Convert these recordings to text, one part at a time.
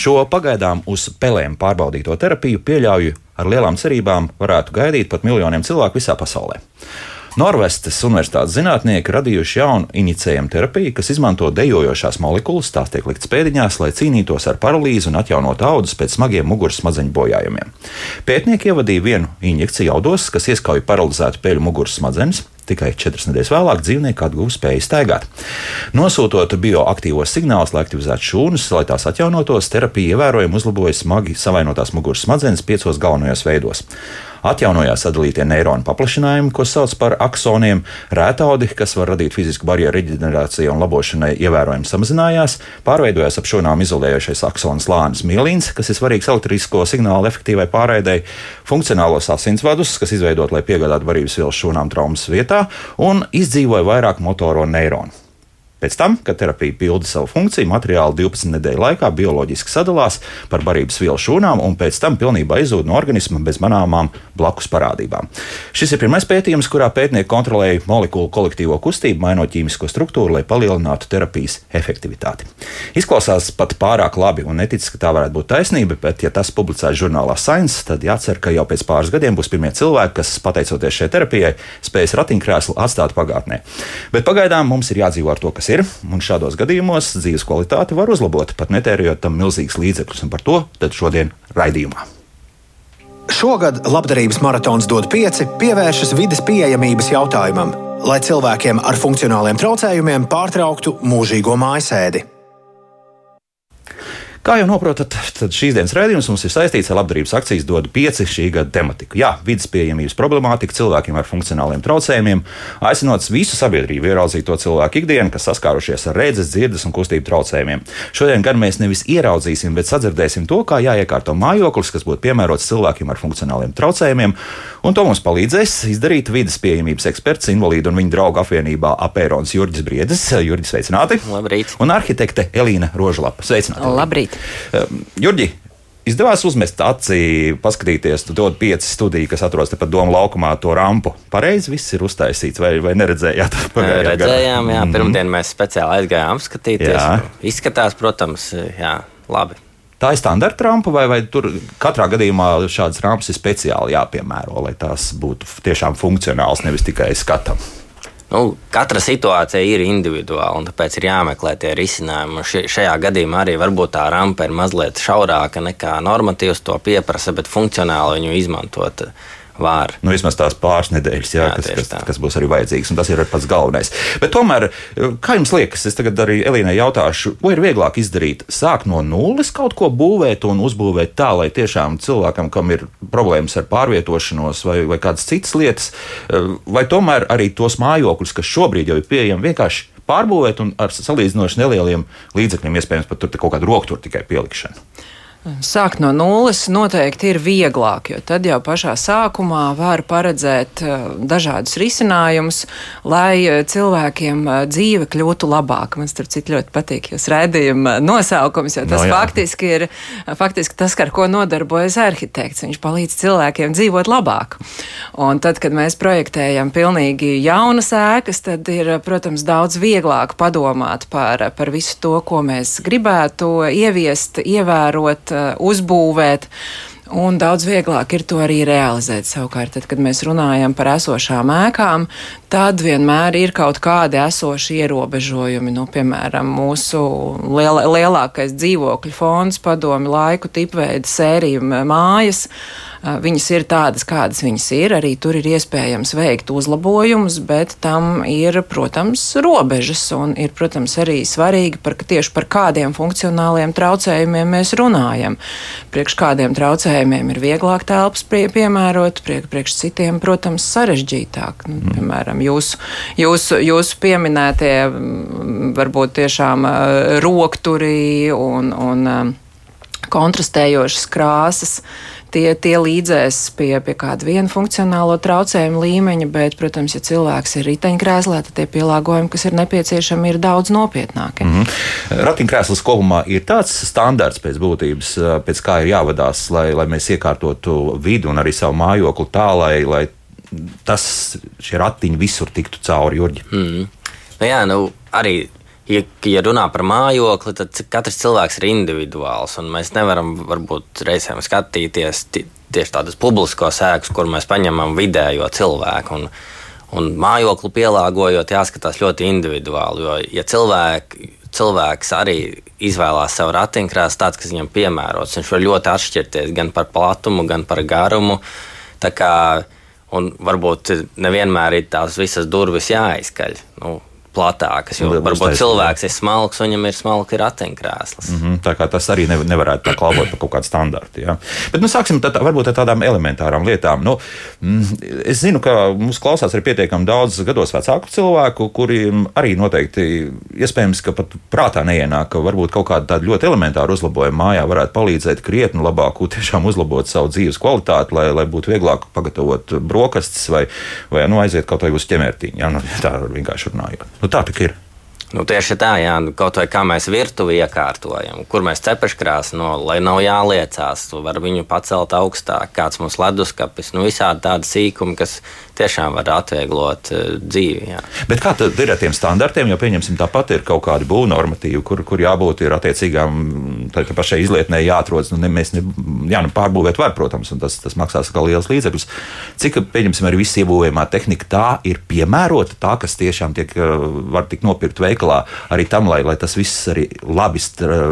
Šo pagaidām uz pelēm pārbaudīto terapiju pieļauju ar lielām cerībām varētu gaidīt pat miljoniem cilvēku visā pasaulē. Norvestes Universitātes zinātnieki radījuši jaunu inicējumu terapiju, kas izmanto dejojošās molekulas, tās tiek liktas pēdiņās, lai cīnītos ar paralīzi un atjaunotu audus pēc smagiem muguras smadzeņu bojājumiem. Pētnieki ievadīja vienu injekciju audos, kas ieskauj paralizētu peļu muguras smadzenes. Tikai četras nedēļas vēlāk dzīvnieki atguva spēju staigāt. Nosūtot bioaktīvos signālus, lai aktivizētu šūnas, lai tās atjaunotos, terapija ievērojami uzlaboja smagi savainotās muguras smadzenes piecos galvenajos veidos atjaunojās sadalītie neironu paplašinājumi, ko sauc par aksoniem, rētaudi, kas var radīt fizisku barjeru reģenerācijai un labošanai, ievērojami samazinājās, pārveidojās ap šūnām izolējošais aksons lānis mielīns, kas ir svarīgs elektrisko signālu efektīvai pārraidei, funkcionālos asinsvadus, kas izveidot, lai piegādātu varības vielas šūnām traumas vietā, un izdzīvoja vairāk motoro neironu. Pēc tam, kad terapija pilda savu funkciju, materiāli 12 nedēļu laikā bioloģiski sadalās par barības vielu šūnām un pēc tam pilnībā izzūd no organisma bez manāmām blakus parādībām. Šis ir pirmais pētījums, kurā pētnieki kontrolēja molekulu kolektīvo kustību, mainot ķīmisko struktūru, lai palielinātu terapijas efektivitāti. Izklausās pat pārāk labi un neticis, ka tā varētu būt taisnība, bet, ja tas publicēts žurnālā Science, tad jācer, ka jau pēc pāris gadiem būs pirmie cilvēki, kas, pateicoties šai terapijai, spēs ratiņkrēslu atstāt pagātnē. Bet pagaidām mums ir jādzīvo ar to, kas ir, un šādos gadījumos dzīves kvalitāti var uzlabot, pat netērējot tam milzīgus līdzekļus, un par to šodien raidījumā. Šogad labdarības maratons dod pieci pievēršas vidas pieejamības jautājumam, lai cilvēkiem ar funkcionāliem traucējumiem pārtrauktu mūžīgo mājasēdi. Kā jau saprotat, tad šīs dienas raidījums mums ir saistīts ar labdarības akcijas dodu pieci šī gada tematiku. Jā, vidas pieejamības problemātika cilvēkiem ar funkcionāliem traucējumiem, aicinot visu sabiedrību ieraudzīt to cilvēku ikdienu, kas saskārušies ar redzes, dzirdes un kustību traucējumiem. Šodien gan mēs nevis ieraudzīsim, bet sadzirdēsim to, kā jāiekārto mājoklis, kas būtu piemērots cilvēkiem ar funkcionāliem traucējumiem, un to mums palīdzēs izdarīt vidas pieejamības eksperts, invalīdu un viņa draugu apvienībā Apērons Jurģis Briedis. Jurģis, sveicināti! Labrīt! Un arhitekte Elīna Rožlapa. Sveicināti! Labrīt! Ehm, Jurģi, Izdevās uzmest acī, paskatīties, tu dod pieci studiju, kas atrodas tepat Doma laukumā, to rampu. Pareizi viss ir uztaisīts, vai, vai neredzējāt? Redzējām, jā, -hmm. pirmdien mēs speciāli aizgājām apskatīties. Jā. Izskatās, protams, jā, labi. Tā ir standarta rampa, vai, vai tur katrā gadījumā šādas rampas ir speciāli jāpiemēro, lai tās būtu tiešām funkcionāls, nevis tikai skatam? Nu, katra situācija ir individuāla, un tāpēc ir jāmeklē tie risinājumi. Šajā gadījumā arī varbūt tā rampa ir mazliet šaurāka nekā normatīvs to pieprasa, bet funkcionāli viņu izmantot var. Nu, vismaz tās pāris nedēļas, jā, jā, kas, kas, tā. kas būs arī vajadzīgas, un tas ir pats galvenais. Bet tomēr, kā jums liekas, es tagad arī Elīnai jautāšu, ko ir vieglāk izdarīt? Sākt no nulles kaut ko būvēt un uzbūvēt tā, lai tiešām cilvēkam, kam ir problēmas ar pārvietošanos vai, vai kādas citas lietas, vai tomēr arī tos mājokļus, kas šobrīd jau ir pieejami, vienkārši pārbūvēt un ar salīdzinoši nelieliem līdzekļiem, iespējams, pat tur kaut kādu rokturu tikai pielikšanu. Sākt no nulles noteikti ir vieglāk, jo tad jau pašā sākumā var paredzēt eh, dažādus risinājumus, lai eh, cilvēkiem eh, dzīve kļūtu labāka. Man tur cik ļoti patīk jūs redzējuma nosaukums, jo tas no, jā. faktiski ir faktiski tas, ar ko nodarbojas arhitekts. Viņš palīdz cilvēkiem dzīvot labāk. Un tad, kad mēs projektējam pilnīgi jaunas ēkas, tad ir, protams, daudz vieglāk padomāt par, par visu to, ko mēs gribētu ieviest, ievērot Uh, uzbūvēt. Un daudz vieglāk ir to arī realizēt. Savukārt, tad, kad mēs runājam par esošām ēkām, tad vienmēr ir kaut kādi esoši ierobežojumi. Nu, piemēram, mūsu liela, lielākais dzīvokļu fonds, padomi laiku tipveida sēriju mājas. Uh, Viņas ir tādas, kādas viņas ir. Arī tur ir iespējams veikt uzlabojumus, bet tam ir, protams, robežas. Un ir, protams, arī svarīgi, par, tieši par kādiem funkcionāliem traucējumiem mēs runājam. Priekš kādiem traucējumiem ir vieglāk telpas pie, piemērot, priek, priekš citiem, protams, sarežģītāk. Nu, mm. piemēram, jūsu, jūsu, jūsu pieminētie varbūt tiešām rokturi un, un kontrastējošas krāsas tie, tie līdzēs pie, pie kāda viena funkcionālo traucējumu līmeņa, bet, protams, ja cilvēks ir riteņkrēslā, tad tie pielāgojumi, kas ir nepieciešami, ir daudz nopietnāki. Mm -hmm. Ratiņkrēsls kopumā ir tāds standarts pēc būtības, pēc kā ir jāvadās, lai, lai mēs iekārtotu vidu un arī savu mājokli tā, lai, lai tas, šie ratiņi visur tiktu cauri, Jurģi. Mm. Nu, jā, nu, arī ja, ja runā par mājokli, tad katrs cilvēks ir individuāls. Mēs nevaram varbūt reizēm skatīties tieši tādas publiskos ēkas, kur mēs paņemam vidējo cilvēku. Un, un mājokli pielāgojot, jāskatās ļoti individuāli. Jo, ja cilvēki, cilvēks arī izvēlās savu ratiņkrēslu, tāds, kas viņam piemērots, viņš var ļoti atšķirties gan par platumu, gan par garumu. Un varbūt nevienmēr ir tās visas durvis jāizkaļ. Nu, platākas. Jo varbūt cilvēks ir smalks, un viņam ir smalki ratiņkrēsls. Mm -hmm, tā kā tas arī ne, nevarētu tā kalpot par kaut kādu standartu. Ja? Bet nu, sāksim tā, varbūt ar tādām elementārām lietām. Nu, mm, es zinu, ka mums klausās arī pietiekami daudz gados vecāku cilvēku, kuriem arī noteikti iespējams, ka pat prātā neienāk, ka varbūt kaut kāda ļoti elementāra uzlabojuma mājā varētu palīdzēt krietni labāk, tiešām uzlabot savu dzīves kvalitāti, lai, lai būtu vieglāk pagatavot brokastis vai, vai nu, aiziet kaut vai uz ķemertiņu. Ja? Nu, tā vienkārši runājot. Nu, tā tik ir. Nu, tieši tā, jā, nu, kaut vai kā mēs virtuvi iekārtojam, kur mēs cepeškrāsu, no, lai nav jāliecās, var viņu pacelt augstāk, kāds mums leduskapis, nu, visādi tādi sīkumi, kas tiešām var atvieglot uh, dzīvi. Jā. Bet kā tad ir ar tiem standartiem? Jo, pieņemsim, tāpat ir kaut kādi būvnormatīvi, kur, kur jābūt ir attiecīgām, tā kā pašai izlietnē jāatrodas. Nu, ne, mēs ne, jā, nu, pārbūvēt var, protams, un tas, tas maksās kā liels līdzekļus. Cik, pieņemsim, arī viss iebūvējumā tehnika tā ir piemērota, tā, kas tiešām tiek, var tikt nopirkt veikalā, arī tam, lai, lai tas viss arī labi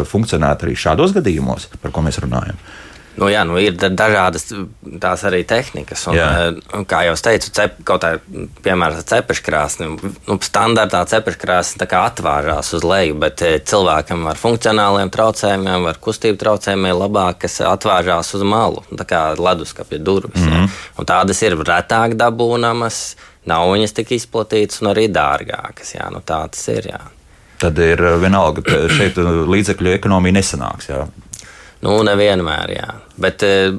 funkcionētu arī šādos gadījumos, par ko mēs runājam. Nu, jā, nu, ir dažādas tās arī tehnikas. Un, eh, kā jau teicu, cep, kaut kā piemēram cepeškrāsni. Nu, standartā cepeškrāsni atvērās uz leju, bet eh, cilvēkam ar funkcionāliem traucējumiem, ar kustību traucējumiem labāk, kas atvērās uz malu, tā kā leduskapja durvis. Mm -hmm. Tādas ir retāk dabūnamas, nav viņas tik izplatītas un arī dārgākas. Jā, nu, tā tas ir. Jā. Tad ir eh, vienalga, ka šeit līdzekļu ekonomija nesanāks. Jā. Nu, nevienmēr, jā. Bet eh,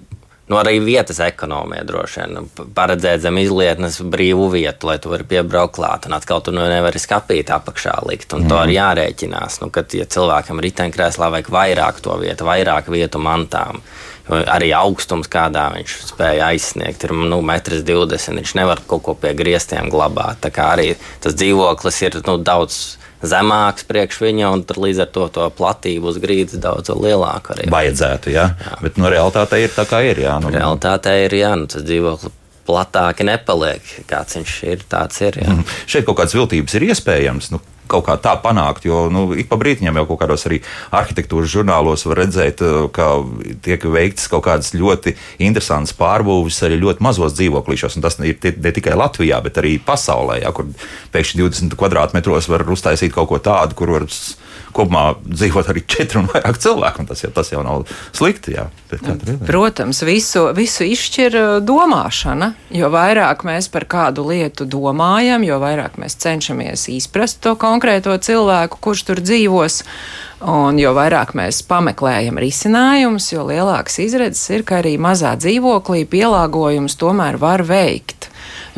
nu, arī vietas ekonomija droši vien paredzēt zem izlietnes brīvu vietu, lai tu varētu piebraukt klāt. Un atkal tu nu nevari skapīt apakšā likt. Un mm. to arī mhm. jārēķinās. Nu, kad ja cilvēkam riteņkrēslā vajag vairāk to vietu, vairāk vietu mantām. Arī augstums, kādā viņš spēja aizsniegt, ir nu, 1,20 m. Viņš nevar kaut ko pie griestiem glabāt. Tā kā arī tas dzīvoklis ir nu, daudz zemāks priekš viņa, un līdz ar to to platību uz grīdas daudz lielāka. Arī. Vajadzētu, jā. jā. Bet nu, realitāte ir tā, kā ir. Jā, nu, realitāte ir, jā, nu, tas dzīvoklis platāki nepaliek. Kāds viņš ir, tāds ir. Jā. Mm. Šeit kaut kādas viltības ir iespējams. Nu, kaut kā tā panākt. Jo nu, ik pa brīdim jau kaut kādos arī arhitektūras žurnālos var redzēt, uh, ka tiek veikts kaut kādas ļoti interesantas pārbūves arī ļoti mazos dzīvoklīšos. Tas ir ne tikai Latvijā, bet arī pasaulē, ja, kur pēkšņi 20 kvadrātmetros var uztaisīt kaut ko tādu, kur var kopumā dzīvot arī četri un vairāk cilvēku. Tas jau, tas jau nav slikti. Jā, Protams, visu, visu izšķir uh, domāšana. Jo vairāk mēs par kādu lietu domājam, jo vairāk mēs cenšamies izprast to konkrēto cilvēku, kurš tur dzīvos. Un jo vairāk mēs pameklējam risinājumus, jo lielāks izredzes ir, ka arī mazā dzīvoklī pielāgojumus tomēr var veikt.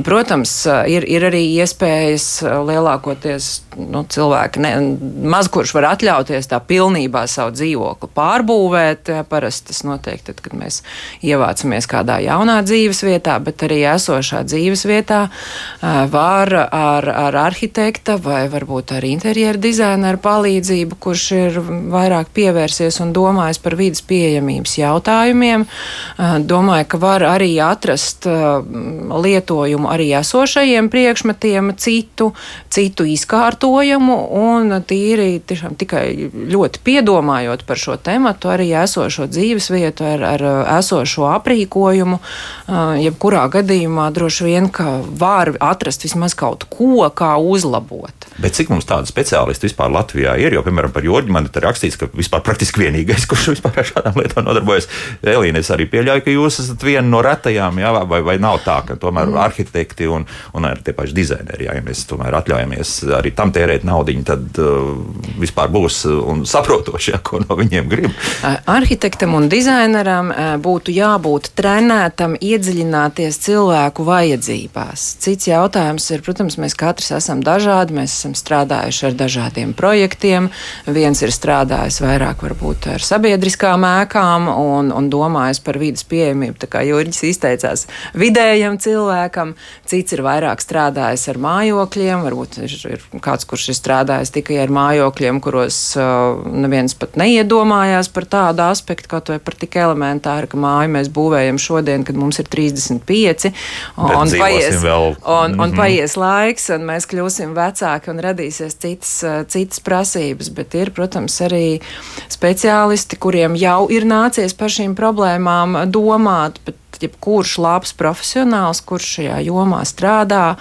Protams, ir, ir arī iespējas lielākoties nu, cilvēki, ne, maz kurš var atļauties tā pilnībā savu dzīvokli pārbūvēt. Parasti tas notiek tad, kad mēs ievācamies kādā jaunā dzīves vietā, bet arī esošā dzīves vietā var ar, ar arhitekta vai varbūt ar interjeru dizaineru palīdzību, kurš ir vairāk pievērsies un domājis par vidas pieejamības jautājumiem. Domāju, ka var arī atrast lietojumu arī esošajiem priekšmetiem, citu, citu izkārtojumu un tīri tiešām tikai ļoti piedomājot par šo tematu, arī esošo dzīvesvietu ar, ar esošo aprīkojumu, jebkurā gadījumā droši vien, ka var atrast vismaz kaut ko, kā uzlabot. Bet cik mums tādu speciālistu vispār Latvijā ir? Jo, piemēram, par Jorģu man ir rakstīts, ka vispār praktiski vienīgais, kurš vispār ar šādām lietām nodarbojas, Elīna, es arī pieļauju, ka jūs esat viena no retajām, jā, vai, vai nav tā, ka tomēr mm. arhitekti un, un arī tie paši dizaineri, jā, ja mēs tomēr atļaujamies arī tam tērēt naudu, tad uh, vispār būs un saprotoši, jā, ko no viņiem grib. Arhitektam un dizaineram būtu jābūt trenētam iedziļināties cilvēku vajadzībās. Cits jautājums ir, protams, mēs katrs esam dažādi, mēs esam strādājuši ar dažādiem projektiem. Viens ir strādājis vairāk varbūt ar sabiedriskām ēkām un, un domājis par vidas pieejamību, tā kā Jurģis izteicās vidējam cilvēkam, cits ir vairāk strādājis ar mājokļiem, varbūt ir, ir kāds, kurš ir strādājis tikai ar mājokļiem, kuros uh, neviens pat neiedomājās par tādu aspektu, kaut vai par tik elementāru, ka māju mēs būvējam šodien, kad mums ir 35, un, un, paies, vēl. un, un mm -hmm. paies laiks, un mēs kļūsim vecāki, un radīsies citas, uh, citas prasības, bet ir, protams, arī speciālisti, kuriem jau ir nācies par šīm problēmām domāt, bet jebkurš labs profesionāls, kurš šajā jomā strādā,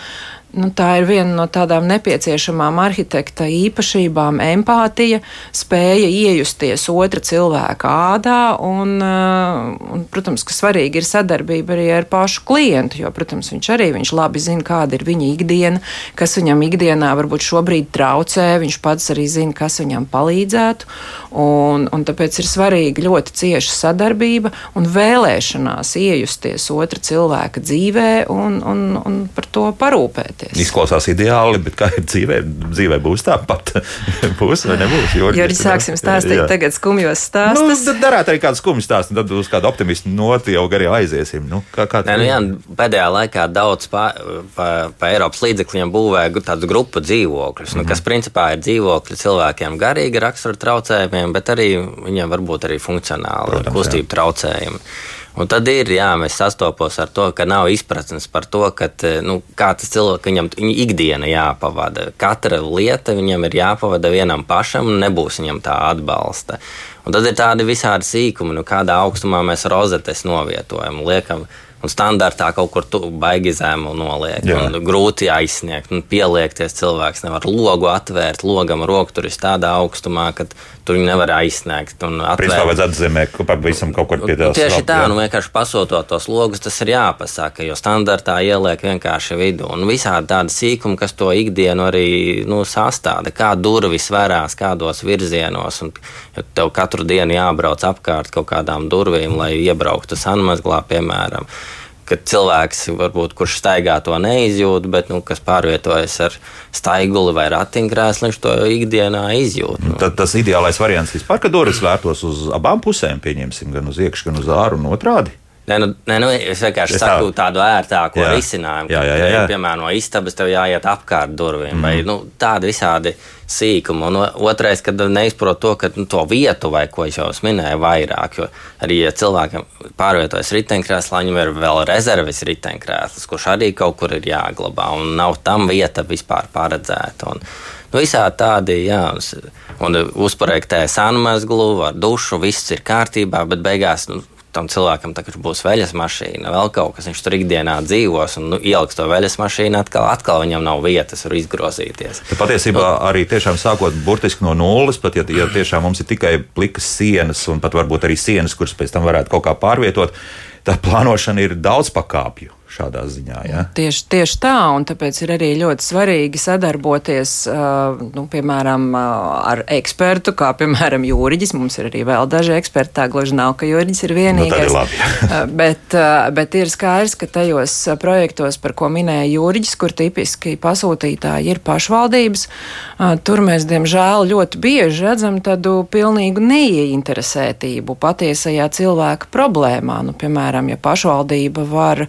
Nu, tā ir viena no tādām nepieciešamām arhitekta īpašībām - empātija, spēja iejusties otra cilvēka ādā, un, uh, un, protams, ka svarīgi ir sadarbība arī ar pašu klientu, jo, protams, viņš arī viņš labi zina, kāda ir viņa ikdiena, kas viņam ikdienā varbūt šobrīd traucē, viņš pats arī zina, kas viņam palīdzētu, un, un tāpēc ir svarīga ļoti cieša sadarbība un vēlēšanās iejusties otra cilvēka dzīvē un, un, un par to parūpēt rīkoties. Izklausās ideāli, bet kā ir dzīvē? Dzīvē būs tāpat. būs vai nebūs? Jo arī sāksim stāstīt jā. tagad skumjos stāstus. Nu, darāt arī kādu skumju stāstu, tad uz kādu optimistu noti jau arī aiziesim. Nu, kā, kā Nē, nu, jā, pēdējā laikā daudz pa, pa, pa Eiropas līdzekļiem būvē tādu grupu dzīvokļus, nu, mm -hmm. kas principā ir dzīvokļi cilvēkiem garīgi rakstura traucējumiem, bet arī viņiem varbūt arī funkcionāli Protams, kustību jā. traucējumi. Un tad ir, jā, mēs sastopos ar to, ka nav izpratnes par to, ka, eh, nu, kā tas cilvēks, viņam viņa ikdiena jāpavada. Katra lieta viņam ir jāpavada vienam pašam, un nebūs viņam tā atbalsta. Un tad ir tādi visādi sīkumi, nu, kādā augstumā mēs rozetes novietojam, liekam, Un standartā kaut kur baigi zemu noliek. Grūti aizsniegt, un pieliekties cilvēks nevar logu atvērt. Logam roku tur ir tādā augstumā, ka tur viņi nevar aizsniegt. Principā vajadzētu atzīmēt, ka pavisam kaut kur piedalās. Nu, tieši tā, jā. nu vienkārši pasūtot tos logus, tas ir jāpasaka, jo standartā ieliek vienkārši vidū. Un visādi tādi sīkumi, kas to ikdienu arī nu, sastāda, kā durvis vērās, kādos virzienos. Un, ja tev katru dienu jābrauc apkārt kaut kādām durvīm, lai iebrauktu sanmazglā, piemēram ka cilvēks, varbūt, kurš staigā to neizjūt, bet nu, kas pārvietojas ar staiguli vai ratiņkrēslu, viņš to ikdienā izjūt. Nu. Tad tas ideālais variants vispār, ka durvis vērtos uz abām pusēm, pieņemsim, gan uz iekšā, gan uz āru un otrādi. Nē, nu, nē, nu, es vienkārši es saku tā... tādu ērtāku jā. risinājumu. Jā, jā, jā, jā. Piemēram, no istabas tev jāiet apkārt durvīm, mm. vai nu, tādi visādi sīkumi. Un otrais, kad neizprot to, ka nu, to vietu, vai ko es jau minēju, vairāk. Jo arī, ja cilvēkam pārvietojas riteņkrēslā, viņam ir vēl rezerves riteņkrēsls, kurš arī kaut kur ir jāglabā, un nav tam vieta vispār paredzēta. Un, nu, visādi tādi, jā. Un uzprojektē sanmazglu, ar dušu, viss ir kārtībā, bet beigās nu, tam cilvēkam tagad būs veļas mašīna, vēl kaut kas, viņš tur ikdienā dzīvos un nu, ieliks to veļas mašīnu, atkal, atkal viņam nav vietas, kur izgrozīties. Tad patiesībā nu, arī tiešām sākot burtiski no nulles, pat ja, ja tiešām mums ir tikai plikas sienas un pat varbūt arī sienas, kuras pēc tam varētu kaut kā pārvietot, tā plānošana ir daudz pakāpju šādā ziņā. Ja? Tieši, tieši tā, un tāpēc ir arī ļoti svarīgi sadarboties, uh, nu, piemēram, uh, ar ekspertu, kā piemēram jūriģis. Mums ir arī vēl daži eksperti, tā gluži nav, ka jūriģis ir vienīgais. Nu, ir uh, bet, bet ir skaidrs, ka tajos projektos, par ko minēja jūriģis, kur tipiski pasūtītāji ir pašvaldības, tur mēs, diemžēl, ļoti bieži redzam tādu pilnīgu neieinteresētību patiesajā cilvēka problēmā. Nu, piemēram, ja pašvaldība var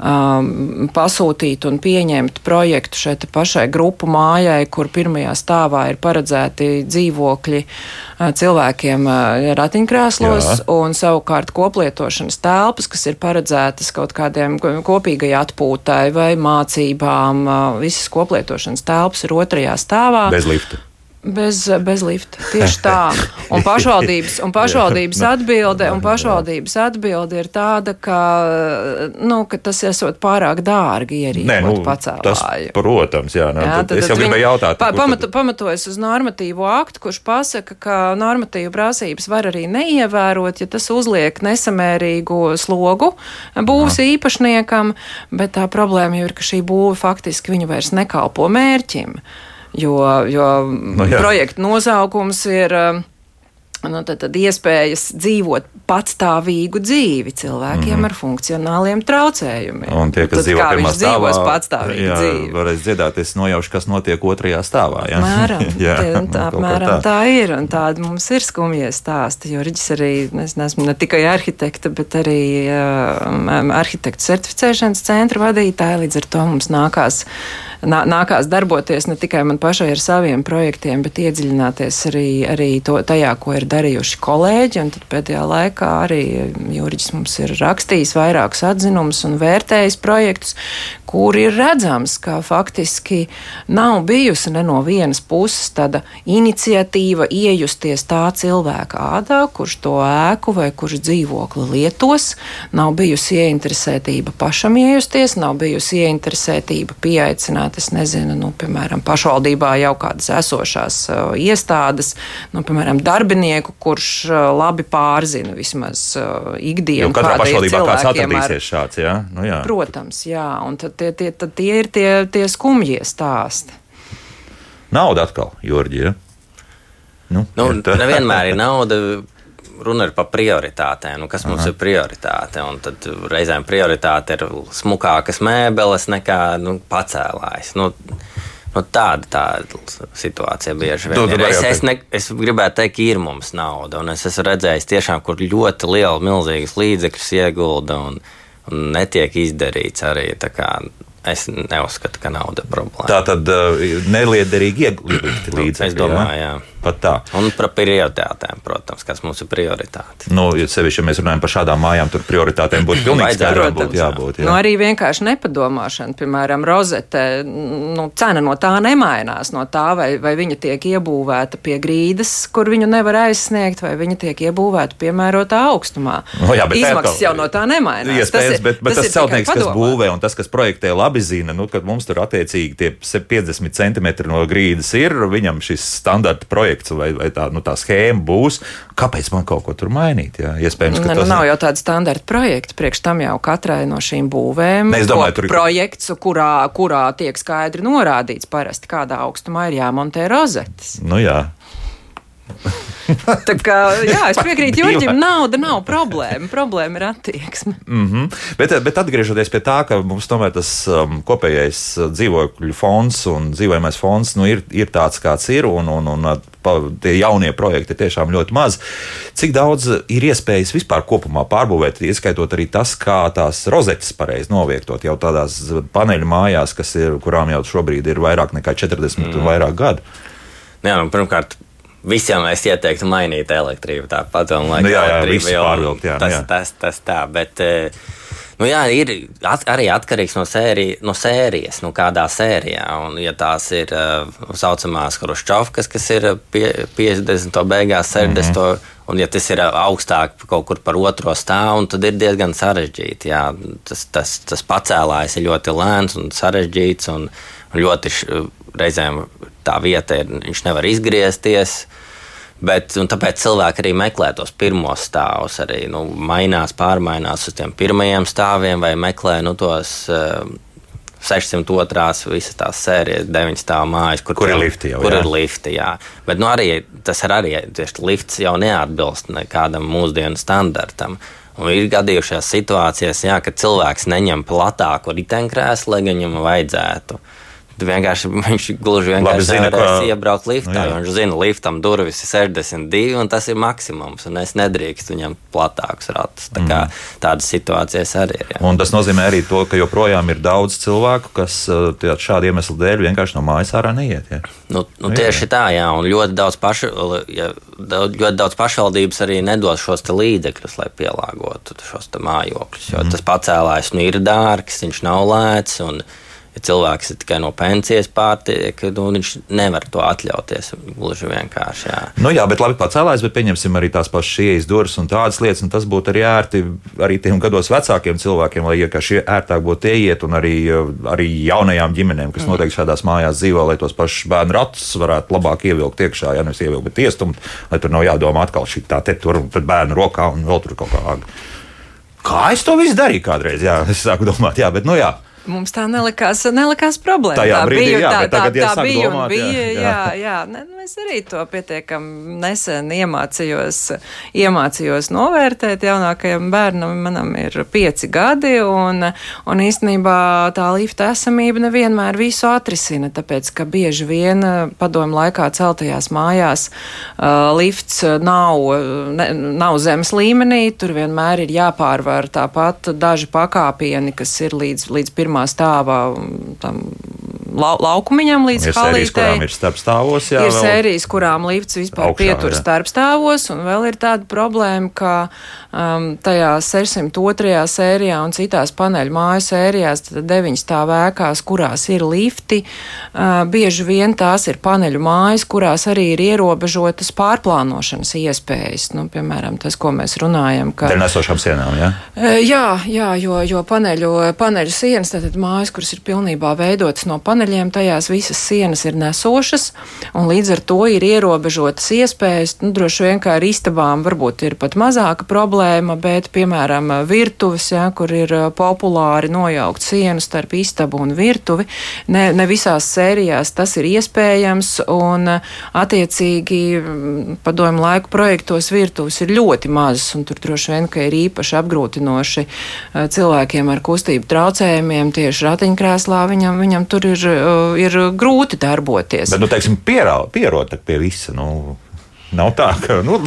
um, pasūtīt un pieņemt projektu šai pašai grupu mājai, kur pirmajā stāvā ir paredzēti dzīvokļi uh, cilvēkiem uh, ratiņkrēslos, Jā. un savukārt koplietošanas telpas, kas ir paredzētas kaut kādiem kopīgai atpūtai vai mācībām, uh, visas koplietošanas telpas ir otrajā stāvā. Bez lifta. Bez, bez lifta. Tieši tā. Un pašvaldības, un pašvaldības, atbilde, un pašvaldības atbilde ir tāda, ka, nu, ka tas esot pārāk dārgi ierīkot nu, pacēlāju. Tas, protams, jā. Nu, jā tad, tad es jau gribēju jautāt. Pa, pamatu, pamatojas uz normatīvo aktu, kurš pasaka, ka normatīvu prasības var arī neievērot, ja tas uzliek nesamērīgu slogu būvs īpašniekam, bet tā problēma jau ir, ka šī būva faktiski viņu vairs nekalpo mērķim jo, jo no, nu, jā. projekta nosaukums ir. Nu, tad, tad iespējas dzīvot patstāvīgu dzīvi cilvēkiem mm. ar funkcionāliem traucējumiem. Un tie, kas tad, dzīvo pirmā stāvā, patstāvīgu jā, dzīvi. varēs dziedāt, es nojaušu, kas notiek otrajā stāvā. Jā, Mēram, jā tie, tā, apmēram tā. tā ir. Un tādi mums ir skumjie stāsti. Jurģis arī, es neesmu ne tikai arhitekta, bet arī uh, arhitektu certificēšanas centra vadītāja. Līdz ar to mums nākās nā, nākās darboties ne tikai man pašai ar saviem projektiem, bet iedziļināties arī, arī to, tajā, ko ir darījuši kolēģi. Un tad pēdējā laikā arī Jurģis mums ir rakstījis vairākus atzinumus un vērtējis projektus, kur ir redzams, ka faktiski nav bijusi ne no vienas puses tāda iniciatīva iejusties tā cilvēka ādā, kurš to ēku vai kurš dzīvokli lietos. Nav bijusi ieinteresētība pašam iejusties, nav bijusi ieinteresētība pieaicināt es nezinu, nu, piemēram, pašvaldībā jau kādas esošās uh, iestādes, nu, piemēram, darbinieku, kurš uh, labi pārzina vismaz uh, ikdienu. Katrā pašvaldībā kāds atradīsies ar... šāds, jā? Nu, jā. Protams, jā, un tad tie, tie, tie ir tie, tie skumjie stāsti. Nauda atkal, Jorģi, ja? Nu, nu, nevienmēr ir nauda runa ir par prioritātēm. Nu, kas Aha. mums ir prioritāte? Un tad reizēm prioritāte ir smukākas mēbeles nekā nu, pacēlājs. Nu, Nu, tāda tā situācija bieži vien ir. Es, es, ne, es gribētu teikt, ka ir mums nauda, un es esmu redzējis, tiešām, kur ļoti liela, milzīgas līdzekļus iegulda un, un netiek izdarīts arī. Es neuzskatu, ka nauda ir problēma. Tā tad uh, neliederīgi ieguldīti līdzekļi. Es domāju, jā. jā. Pat tā. Un par prioritātēm, protams, kas mums ir prioritāte. Nu, ja sevišķi, ja mēs runājam par šādām mājām, tur prioritātēm būtu pilnīgi skaidrām būt jābūt. Jā. Nu, arī vienkārši nepadomāšana, piemēram, rozete, nu, cena no tā nemainās, no tā, vai, vai viņa tiek iebūvēta pie grīdas, kur viņu nevar aizsniegt, vai viņa tiek iebūvēta piemērotā augstumā. No, jā, Izmaksas jau no tā nemainās. Iespējams, tas ir, bet, bet tas, tas celtnieks, kas būvē un tas, kas projektē, labi zina, nu, ka mums tur attiecīgi tie 50 centimetri no grīdas ir, viņam šis standarta projekts projekts vai, vai tā, nu, tā schēma būs. Kāpēc man kaut ko tur mainīt? Jā? Iespējams, ka ne, nu, tas nav jau tāds standarta projekts. Priekš tam jau katrai no šīm būvēm ir tur... projekts, kurā, kurā tiek skaidri norādīts parasti, kādā augstumā ir jāmontē rozetes. Nu, jā. Tā kā, jā, es piekrītu Jurģim, nauda nav problēma. Problēma ir attieksme. Mm -hmm. bet, bet atgriežoties pie tā, ka mums tomēr tas um, kopējais uh, dzīvokļu fonds un dzīvojamais fonds nu, ir, ir tāds, kāds ir, un, un, un uh, pa, tie jaunie projekti ir tiešām ļoti maz. Cik daudz ir iespējas vispār kopumā pārbūvēt, ieskaitot arī tas, kā tās rozetes pareizi novietot jau tādās paneļu mājās, kas ir, kurām jau šobrīd ir vairāk nekā 40 mm. un vairāk gadu? Jā, nu, pirmkārt, Visiem es ieteiktu mainīt elektrību tāpat, un lai nu, jā, jā, jau, pārvilkt, jā, tas, jā. tas, tas tā, bet, eh, nu jā, ir at, arī atkarīgs no, sērija, no sērijas, nu kādā sērijā, un ja tās ir uh, saucamās Hruščovkas, kas ir pie, 50. beigās, 60. Mm -hmm. Un, ja tas ir augstāk kaut kur par otro stāvu, tad ir diezgan sarežģīti. Jā. Tas, tas, tas pacēlājs ir ļoti lēns un sarežģīts. Un, un ļoti reizēm tā vieta ir, viņš nevar izgriezties. Bet, tāpēc cilvēki arī meklē tos pirmos stāvus, arī nu, mainās, pārmainās uz tiem pirmajiem stāviem, vai meklē nu, tos uh, 602. visas tās sērijas, 9 stāvu mājas, kur, kur ir lifti. Jau, kur jā. ir lifti jā. Bet nu, arī, tas ir arī tieši lifts jau neatbilst nekādam mūsdienu standartam. Un ir gadījušās situācijas, jā, kad cilvēks neņem platāku riteņkrēslu, lai viņam vajadzētu. Uh, vienkārši viņš gluži vienkārši zina, ka iebraukt liftā. Nu, viņš zina, liftam durvis ir 62, un tas ir maksimums. Un es nedrīkstu viņam platākus ratus. Tā kā, mm. Tādas situācijas arī ir. Jā. Un tas nozīmē arī to, ka joprojām ir daudz cilvēku, kas uh, šādu iemeslu dēļ vienkārši no mājas ārā neiet. Ja? Nu, nu, tieši jā. tā, jā. Un ļoti daudz, pašu, ja, ļoti daudz pašvaldības arī nedos šos līdzekļus, lai pielāgotu šos mājokļus. Jo mm. tas pacēlājs nu, ir dārgs, viņš nav lēts. Un, ja cilvēks ir tikai no pensijas pārtiek, nu, viņš nevar to atļauties. Gluži vienkārši. Jā, nu, jā bet labi pacēlājs, bet pieņemsim arī tās pašas ieejas durvis un tādas lietas. Un tas būtu arī ērti arī tiem gados vecākiem cilvēkiem, lai vienkārši ērtāk būtu ieiet, un arī, arī jaunajām ģimenēm, kas mm. noteikti šādās mājās dzīvo, lai tos pašus bērnu ratus varētu labāk ievilkt iekšā, ja nevis ievilkt, bet iestumt, lai tur nav jādomā atkal šī tā te tur un bērnu rokā un vēl tur kaut kā. Kā es to visu darīju kādreiz? Jā, es sāku domāt, jā, bet nu jā. Mums tā nelikās, nelikās problēma. Tajā tā brīdī, bija, jā, tā, tā, tā jāsāk bija domāt, bija. jā, Jā, jā. jā. Ne, nu, es arī to pietiekami nesen iemācījos, iemācījos novērtēt. Jaunākajam bērnam manam ir pieci gadi, un, un īstenībā tā lifta esamība nevienmēr visu atrisina, tāpēc, ka bieži vien padomu laikā celtajās mājās uh, lifts nav, ne, nav zemes līmenī, tur vienmēr ir jāpārvar tāpat daži pakāpieni, kas ir līdz, līdz pirmā stāvā tam lau, laukumiņam, līdz Ir sērijas, kurām halītei. ir starpstāvos, jā, Ir vēl. sērijas, kurām lifts vispār Augšā, pietur jā. starpstāvos, un vēl ir tāda problēma, ka um, tajā 602. sērijā un citās paneļu māju sērijās, tad deviņas stāv ēkās, kurās ir lifti, uh, bieži vien tās ir paneļu mājas, kurās arī ir ierobežotas pārplānošanas iespējas. Nu, piemēram, tas, ko mēs runājam, ka Dēļ nesošām sienām, jā. E, Jā, jā jo, jo paneļu, paneļu sienas, tātad mājas, kuras ir pilnībā veidotas no paneļiem, tajās visas sienas ir nesošas, un līdz ar to ir ierobežotas iespējas. Nu, droši vien kā ar istabām varbūt ir pat mazāka problēma, bet, piemēram, virtuves, jā, kur ir ā, populāri nojaukt sienu starp istabu un virtuvi, ne, ne visās sērijās tas ir iespējams, un ā, attiecīgi mm, padomu laiku projektos virtuves ir ļoti mazas, un tur droši vien, ka ir īpaši apgrūtinoši eh, cilvēkiem ar kustību traucējumiem tieši ratiņkrēslā, viņam, viņam tur ir, eh, ir grūti darboties. Bet, nu, teiksim, tak pie visa. Nu. Nav tā, ka, nu,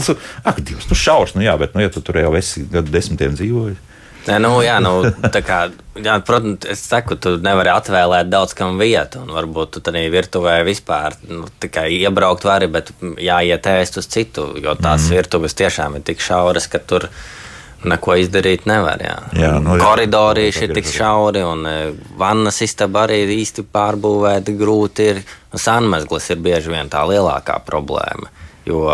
ak, Dievs, nu, šaurs, nu, jā, bet, nu, ja tu tur jau esi gadu desmitiem dzīvojis. Nē, nu, jā, nu, tā kā, jā, protams, es saku, tu nevari atvēlēt daudz kam vietu, un varbūt tu tādā virtuvē vispār nu, tikai iebraukt vari, bet jāiet ēst uz citu, jo tās mm. virtuves tiešām ir tik šauras, ka tur neko izdarīt nevar. Jā. Jā, nu, jā. Koridori ir tik šauri, un e, vannas istaba arī īsti pārbūvēta grūti ir. Sanmezglis ir bieži vien tā lielākā problēma, jo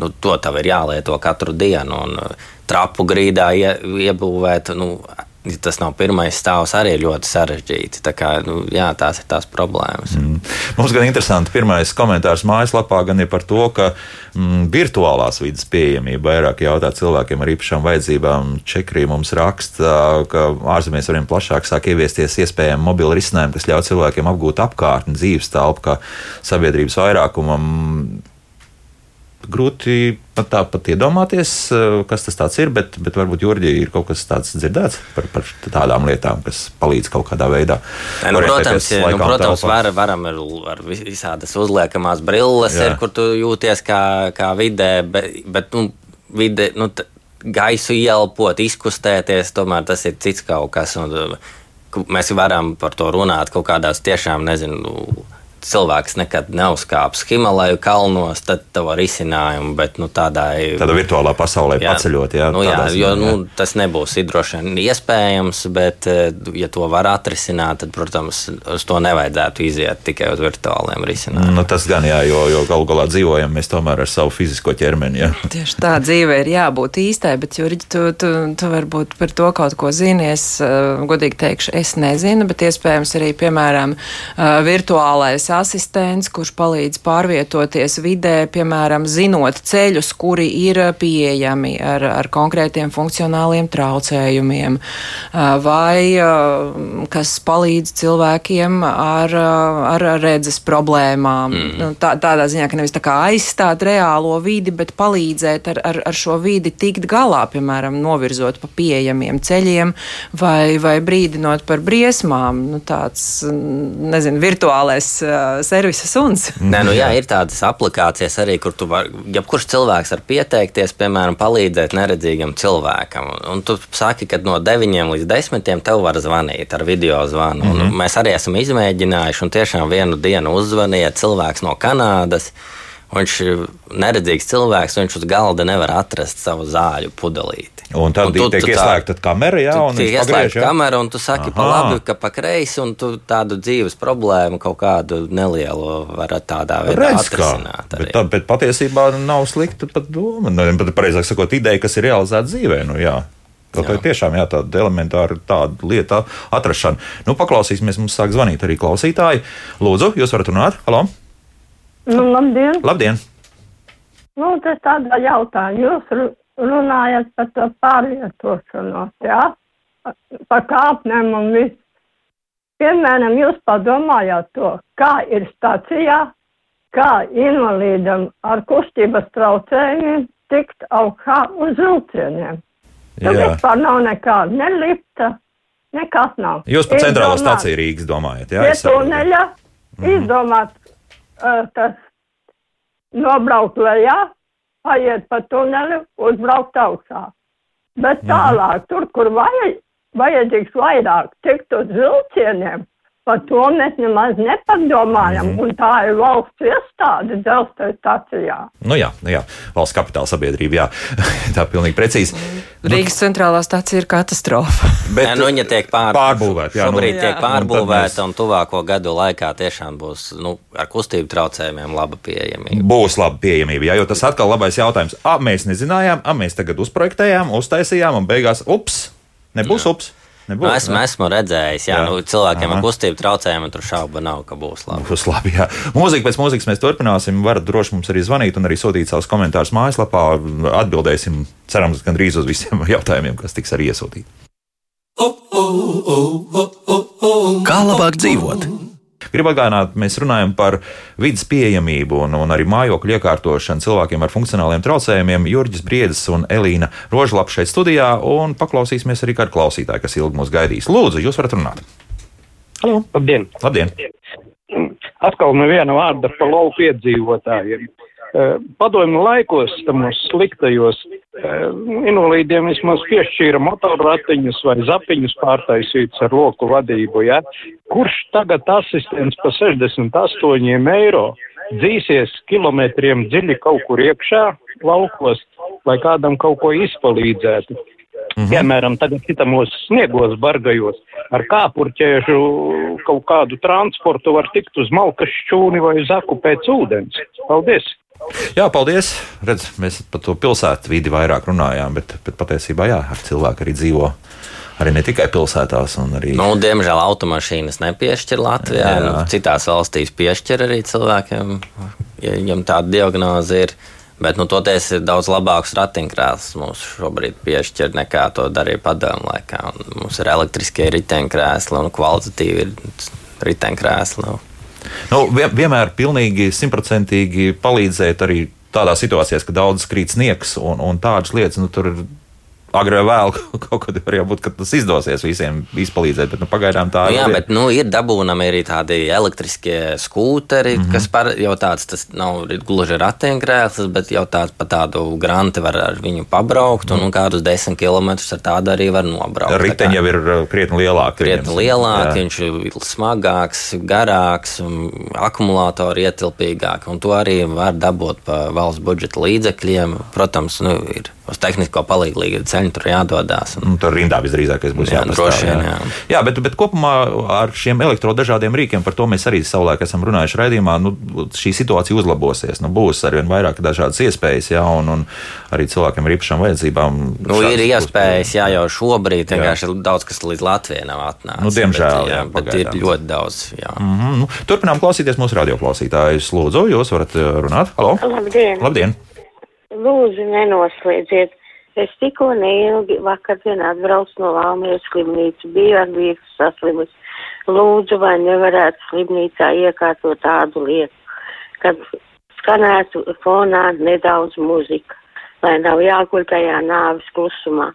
nu, to tev ir jālieto katru dienu. Un, e, trapu grīdā ie, iebūvēt, nu, tas nav pirmais stāvs, arī ļoti sarežģīti. Tā kā, nu, jā, tās ir tās problēmas. Mm. Mums gan interesanti, pirmais komentārs mājaslapā gan ir par to, ka mm, virtuālās vidas pieejamība vairāk jautā cilvēkiem ar īpašām vajadzībām. Čekrī mums raksta, ka ārzemēs arvien plašāk sāk ieviesties iespējami mobili risinājumi, kas ļauj cilvēkiem apgūt apkārtni, dzīves telpu, kā sabiedrības vairākumam. Grūti pat tā pat iedomāties, eh, kas tas ir, bet, bet varbūt Jurģī ir kaut kas tāds dzirdēts par, par tādām lietām, kas palīdz kaut kādā veidā. Nu, protams, nu, protams var, varam ar, ar visādas uzliekamās brilles, ir, kur tu jūties kā, kā vidē, bet, bet nu, vide, nu, gaisu ielpot, izkustēties, tomēr tas ir cits kaut kas. Un, mēs varam par to runāt kaut kādās tiešām, nezinu, cilvēks nekad neuzkāps Himalaju kalnos, tad tev var izcinājumu, bet nu, tādai. Tādā virtuālā pasaulē paceļot, jā, nu, jā, tādā jo ziņā, nu, jā. tas nebūs droši vien iespējams, bet, eh, ja to var atrisināt, tad, protams, uz to nevajadzētu iziet tikai uz virtuāliem risinājumiem. Nu, tas gan jā, jo, jo galu galā dzīvojam mēs tomēr ar savu fizisko ķermeni. Jā. Tieši tā dzīve ir jābūt īstai, bet, Jurģi, tu, tu, tu varbūt par to kaut ko zini. Es uh, godīgi teikšu, es nezinu, bet iespējams arī, piemēram, uh, virtuālais asistents, kurš palīdz pārvietoties vidē, piemēram, zinot ceļus, kuri ir pieejami ar, ar konkrētiem funkcionāliem traucējumiem, vai kas palīdz cilvēkiem ar, ar redzes problēmām. Mm. Tā, tādā ziņā, ka nevis tā kā aizstāt reālo vidi, bet palīdzēt ar, ar, ar šo vidi tikt galā, piemēram, novirzot pa pieejamiem ceļiem vai, vai brīdinot par briesmām. Nu, tāds, nezinu, virtuālais servisa suns. Nē, nu jā, ir tādas aplikācijas arī, kur tu vari, jebkurš cilvēks var pieteikties, piemēram, palīdzēt neredzīgam cilvēkam. Un tu saki, ka no 9 līdz 10 tev var zvanīt ar video zvanu. Mm -hmm. Mēs arī esam izmēģinājuši, un tiešām vienu dienu uzzvanīja cilvēks no Kanādas. Viņš ir neredzīgs cilvēks, viņš uz galda nevar atrast savu zāļu pudelīti. Un tad tu- tiek ieslēgta kamera, jā, un pagriež, jā? kameru, un tu saki, Aha. pa labi, ka pa kreisi, un tu tādu dzīves problēmu kaut kādu nelielu varat tādā veidā Redz, kā. atrisināt. Bet, arī. tā, bet patiesībā nav slikta pat doma. Nu, Pat pareizāk sakot, ideja, kas ir realizēta dzīvē. Nu, jā. Kaut kā tiešām jā, tāda elementāra tāda lieta atrašana. Nu, paklausīsimies, mums sāk zvanīt arī klausītāji. Lūdzu, jūs varat runāt? Halo! Nu, labdien! Labdien! Nu, tas tādā jautājumā. Jūs ru- runājat par to pārvietošanos, jā? Par kāpnēm un visu. piemēram, jūs padomājāt to, kā ir stacijā, kā invalīdam ar kustības traucējumiem tikt augšā uz vilcieniem. Tur vispār nav nekā, ne lifta, nekas nav. Jūs par centrālo stāciju Rīgas domājat, jā? Pie es saprotu. tuneļa izdomāt, uh, tas nobraukt lejā, paiet pa tuneli, uzbraukt augšā. Bet tālāk, tur, kur vajag, vajadzīgs vairāk tikt uz vilcieniem, par to mēs nemaz nepadomājam, un tā ir valsts iestāde dzelzceļa stacijā. Nu jā, nu jā, valsts kapitāla sabiedrība, jā, tā pilnīgi precīzi. Rīgas centrālā stācija ir katastrofa. Bet, Jā, nu, viņa tiek pār... pārbūvēta, jā, nu- Šobrīd Jā. tiek Un tad pārbūvēta, un tuvāko gadu laikā tiešām būs nu, ar kustību traucējumiem laba pieejamība. Būs laba pieejamība, jā, jo tas atkal labais jautājums. A, mēs nezinājām, a, mēs tagad uzprojektējām, uztaisījām, un beigās, ups, nebūs ups. Nebūs, Nu, esmu, ne? esmu redzējis, jā, Jā. Nu, cilvēkiem Aha. ar kustību traucējumiem tur šauba nav, ka būs labi. Būs labi, jā. Mūzika pēc mūzikas mēs turpināsim. Varat droši mums arī zvanīt un arī sūtīt savus komentārus mājaslapā. Atbildēsim, cerams, gandrīz uz visiem jautājumiem, kas tiks arī iesūtīti. Kā labāk dzīvot? Gribu atgādināt, mēs runājam par vidas pieejamību un, un arī mājokļu iekārtošanu cilvēkiem ar funkcionāliem traucējumiem. Jurģis Briedis un Elīna Rožlapa šeit studijā, un paklausīsimies arī kādu klausītāju, kas ilgi mūs gaidīs. Lūdzu, jūs varat runāt. Labdien! Labdien! Atkal neviena vārda par lauku iedzīvotājiem. Eh, Padomju laikos, tamos sliktajos, eh, invalīdiem vismaz piešķīra motorratiņus vai zapiņus pārtaisītus ar loku vadību, ja? Kurš tagad asistents pa 68 eiro dzīsies kilometriem dziļi kaut kur iekšā laukos, lai kādam kaut ko izpalīdzētu? Mhm. Piemēram, tagad citamos sniegos bargajos ar kāpurķēžu kaut kādu transportu var tikt uz malkas šķūni vai zaku pēc ūdens. Paldies! Jā, paldies. Redz, mēs par to pilsētu vidi vairāk runājām, bet, bet patiesībā jā, ar cilvēku arī dzīvo. Arī ne tikai pilsētās, un arī. Nu, diemžēl automašīnas nepiešķir Latvijā. Jā. Nu, citās valstīs piešķir arī cilvēkiem, ja viņam tāda diagnoze ir. Bet nu, toties ir daudz labāks ratiņkrēsls mums šobrīd piešķir nekā to darīja padomu laikā. Un mums ir elektriskie riteņkrēsli un kvalitatīvi ir riteņkrēsli. Nu. Vien, vienmēr pilnīgi simtprocentīgi palīdzēt arī tādās situācijās, kad daudz krīt sniegs un, un tādas lietas. Nu, tur ir agrāk vai vēl kaut kad var būt, ka tas izdosies visiem izpalīdzēt, bet nu, pagaidām tā Nu, jā, ir. bet nu, ir dabūnami arī tādi elektriskie skūteri, mm Mhm. -hmm. kas par, jau tāds tas nav gluži ratiņkrēsls, bet jau tāds pa tādu granti var ar viņu pabraukt, un, un kādus desmit kilometrus ar tādu arī var nobraukt. Riteņi jau ir uh, krietni lielāki. krietni lielāki, viņš ir smagāks, garāks, un akumulātori ietilpīgāki. Un to arī var dabūt pa valsts budžeta līdzekļiem. Protams, nu, ir uz tehnisko palīdzību ceļu tur jādodas. Un, Nu, tur rindā visdrīzākais būs Jā, droši vien, jā. jā bet, bet kopumā ar šiem elektrodažādiem rīkiem, par to mēs arī savulaik esam runājuši raidījumā, nu, šī situācija uzlabosies. Nu, būs arvien vairāk dažādas iespējas, jā, un, un arī cilvēkiem ar īpašām vajadzībām. Nu, ir iespējas, jā, jau šobrīd Jā. vienkārši ir daudz kas līdz Latvijai nav atnācis. Nu, diemžēl, bet, jā, jā, bet ir ļoti daudz. Jā. Mhm, nu, turpinām klausīties mūsu radioklausītājus. Lūdzu, jūs varat uh, runāt. Halo! Labdien! Labdien! Lūdzu, nenoslēdziet. Es tikko neilgi vakardien atbraucu no Valmieras slimnīcas, biju ar vīru saslimis. Lūdzu, vai nevarētu slimnīcā iekārtot tādu lietu, kad skanētu fonā nedaudz muzika, lai nav jāguļ tajā nāvis klusumā.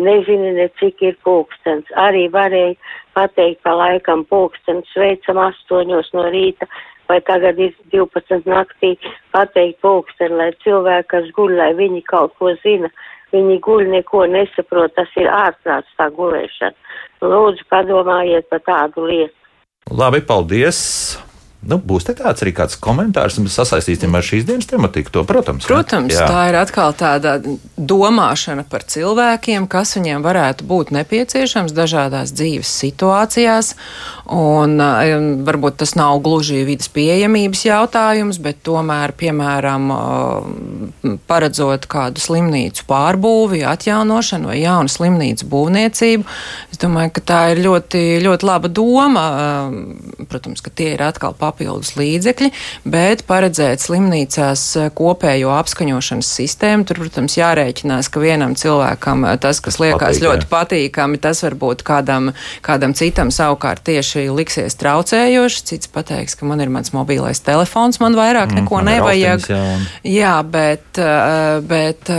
Nezinu, ne cik ir pulkstens. Arī varēja pateikt pa laikam pulkstens sveicam astoņos no rīta, vai tagad ir 12 naktī, pateikt pulksteni, lai cilvēki, kas guļ, lai viņi kaut ko zina. Viņi guļ, neko nesaprot, tas ir ārprāts tā gulēšana. Lūdzu, padomājiet par tādu lietu. Labi, paldies! Nu, būs tāds arī kāds komentārs, un mēs sasaistīsim ar šīs dienas tematiku. To, protams, ne? Protams, Jā. tā ir atkal tāda domāšana par cilvēkiem, kas viņiem varētu būt nepieciešams dažādās dzīves situācijās. Un, um, varbūt tas nav gluži vidas pieejamības jautājums, bet tomēr, piemēram, um, paredzot kādu slimnīcu pārbūvi, atjaunošanu vai jaunu slimnīcu būvniecību, es domāju, ka tā ir ļoti, ļoti laba doma. Um, Protams, ka tie ir atkal papildinājumi papildus līdzekļi, bet paredzēt slimnīcās kopējo apskaņošanas sistēmu. Tur, protams, jārēķinās, ka vienam cilvēkam tas, kas liekas Patīk, ļoti patīkami, tas varbūt kādam, kādam citam savukārt tieši liksies traucējoši. Cits pateiks, ka man ir mans mobilais telefons, man vairāk mm, neko nevajag. Jā, un... jā, bet, bet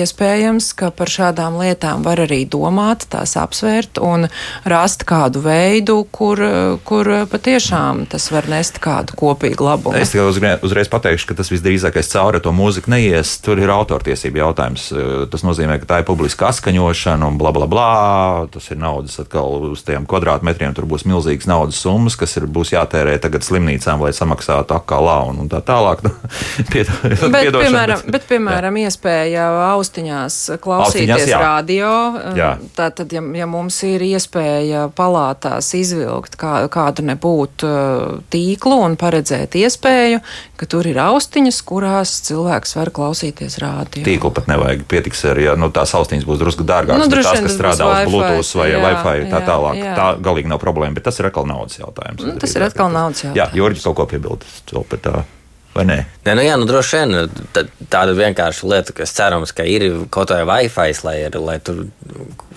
iespējams, ka par šādām lietām var arī domāt, tās apsvērt un rast kādu veidu, kur, kur patiešām tas var nest kādu kopīgu labumu. Es tikai uzreiz, uzreiz pateikšu, ka tas visdrīzākais cauri to mūziku neies. Tur ir autortiesība jautājums. Tas nozīmē, ka tā ir publiska atskaņošana un bla bla bla. Tas ir naudas atkal uz tiem kvadrātmetriem. Tur būs milzīgas naudas summas, kas ir, būs jātērē tagad slimnīcām, lai samaksātu akalā un, un tā tālāk. Piedod, bet, piemēram, bet, piemēram, jā. iespēja austiņās klausīties austiņās, jā. radio. Jā. Tātad, ja, ja mums ir iespēja palātās izvilkt kā, kādu nebūtu tīklu un paredzēt iespēju, ka tur ir austiņas, kurās cilvēks var klausīties radio. Tīklu pat nevajag, pietiks ar, ja nu, tās austiņas būs drusku dārgākas, nu, tās, kas strādā uz Bluetooth vai jā, Wi-Fi, tā jā, tālāk. Jā. Tā galīgi nav problēma, bet tas ir atkal naudas jautājums. Nu, tas ir atkal naudas jautājums. Jā, Jorģis kaut ko piebilst vēl par tā. Vai nē? Nē, nu jā, nu droši vien tāda vienkārša lieta, kas cerams, ka ir kaut vai Wi-Fi, lai, ir, lai tur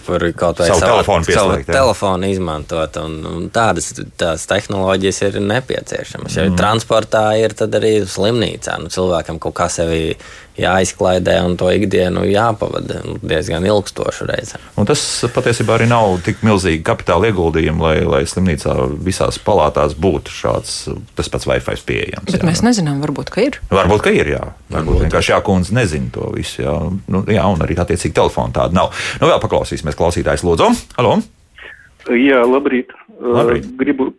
var kaut vai savu, savu telefonu, pieslēgt, savu telefonu izmantot. Un, un tādas tās tehnoloģijas ir nepieciešamas. Ja mm. transportā ir, tad arī slimnīcā nu, cilvēkam kaut kā sevi jāizklaidē un to ikdienu jāpavada diezgan ilgstošu reizi. Un tas patiesībā arī nav tik milzīgi kapitāla ieguldījumi, lai, lai slimnīcā visās palātās būtu šāds tas pats Wi-Fi pieejams. Bet jā. mēs nezinām, varbūt, ka ir. Varbūt, ka ir, jā. Varbūt, varbūt vienkārši jākundze nezina to visu, jā. Nu, jā, un arī attiecīgi telefonu tādu nav. Nu, vēl paklausīsimies klausītājs lūdzu. Halo! Jā, labrīt. labrīt. Uh, gribu.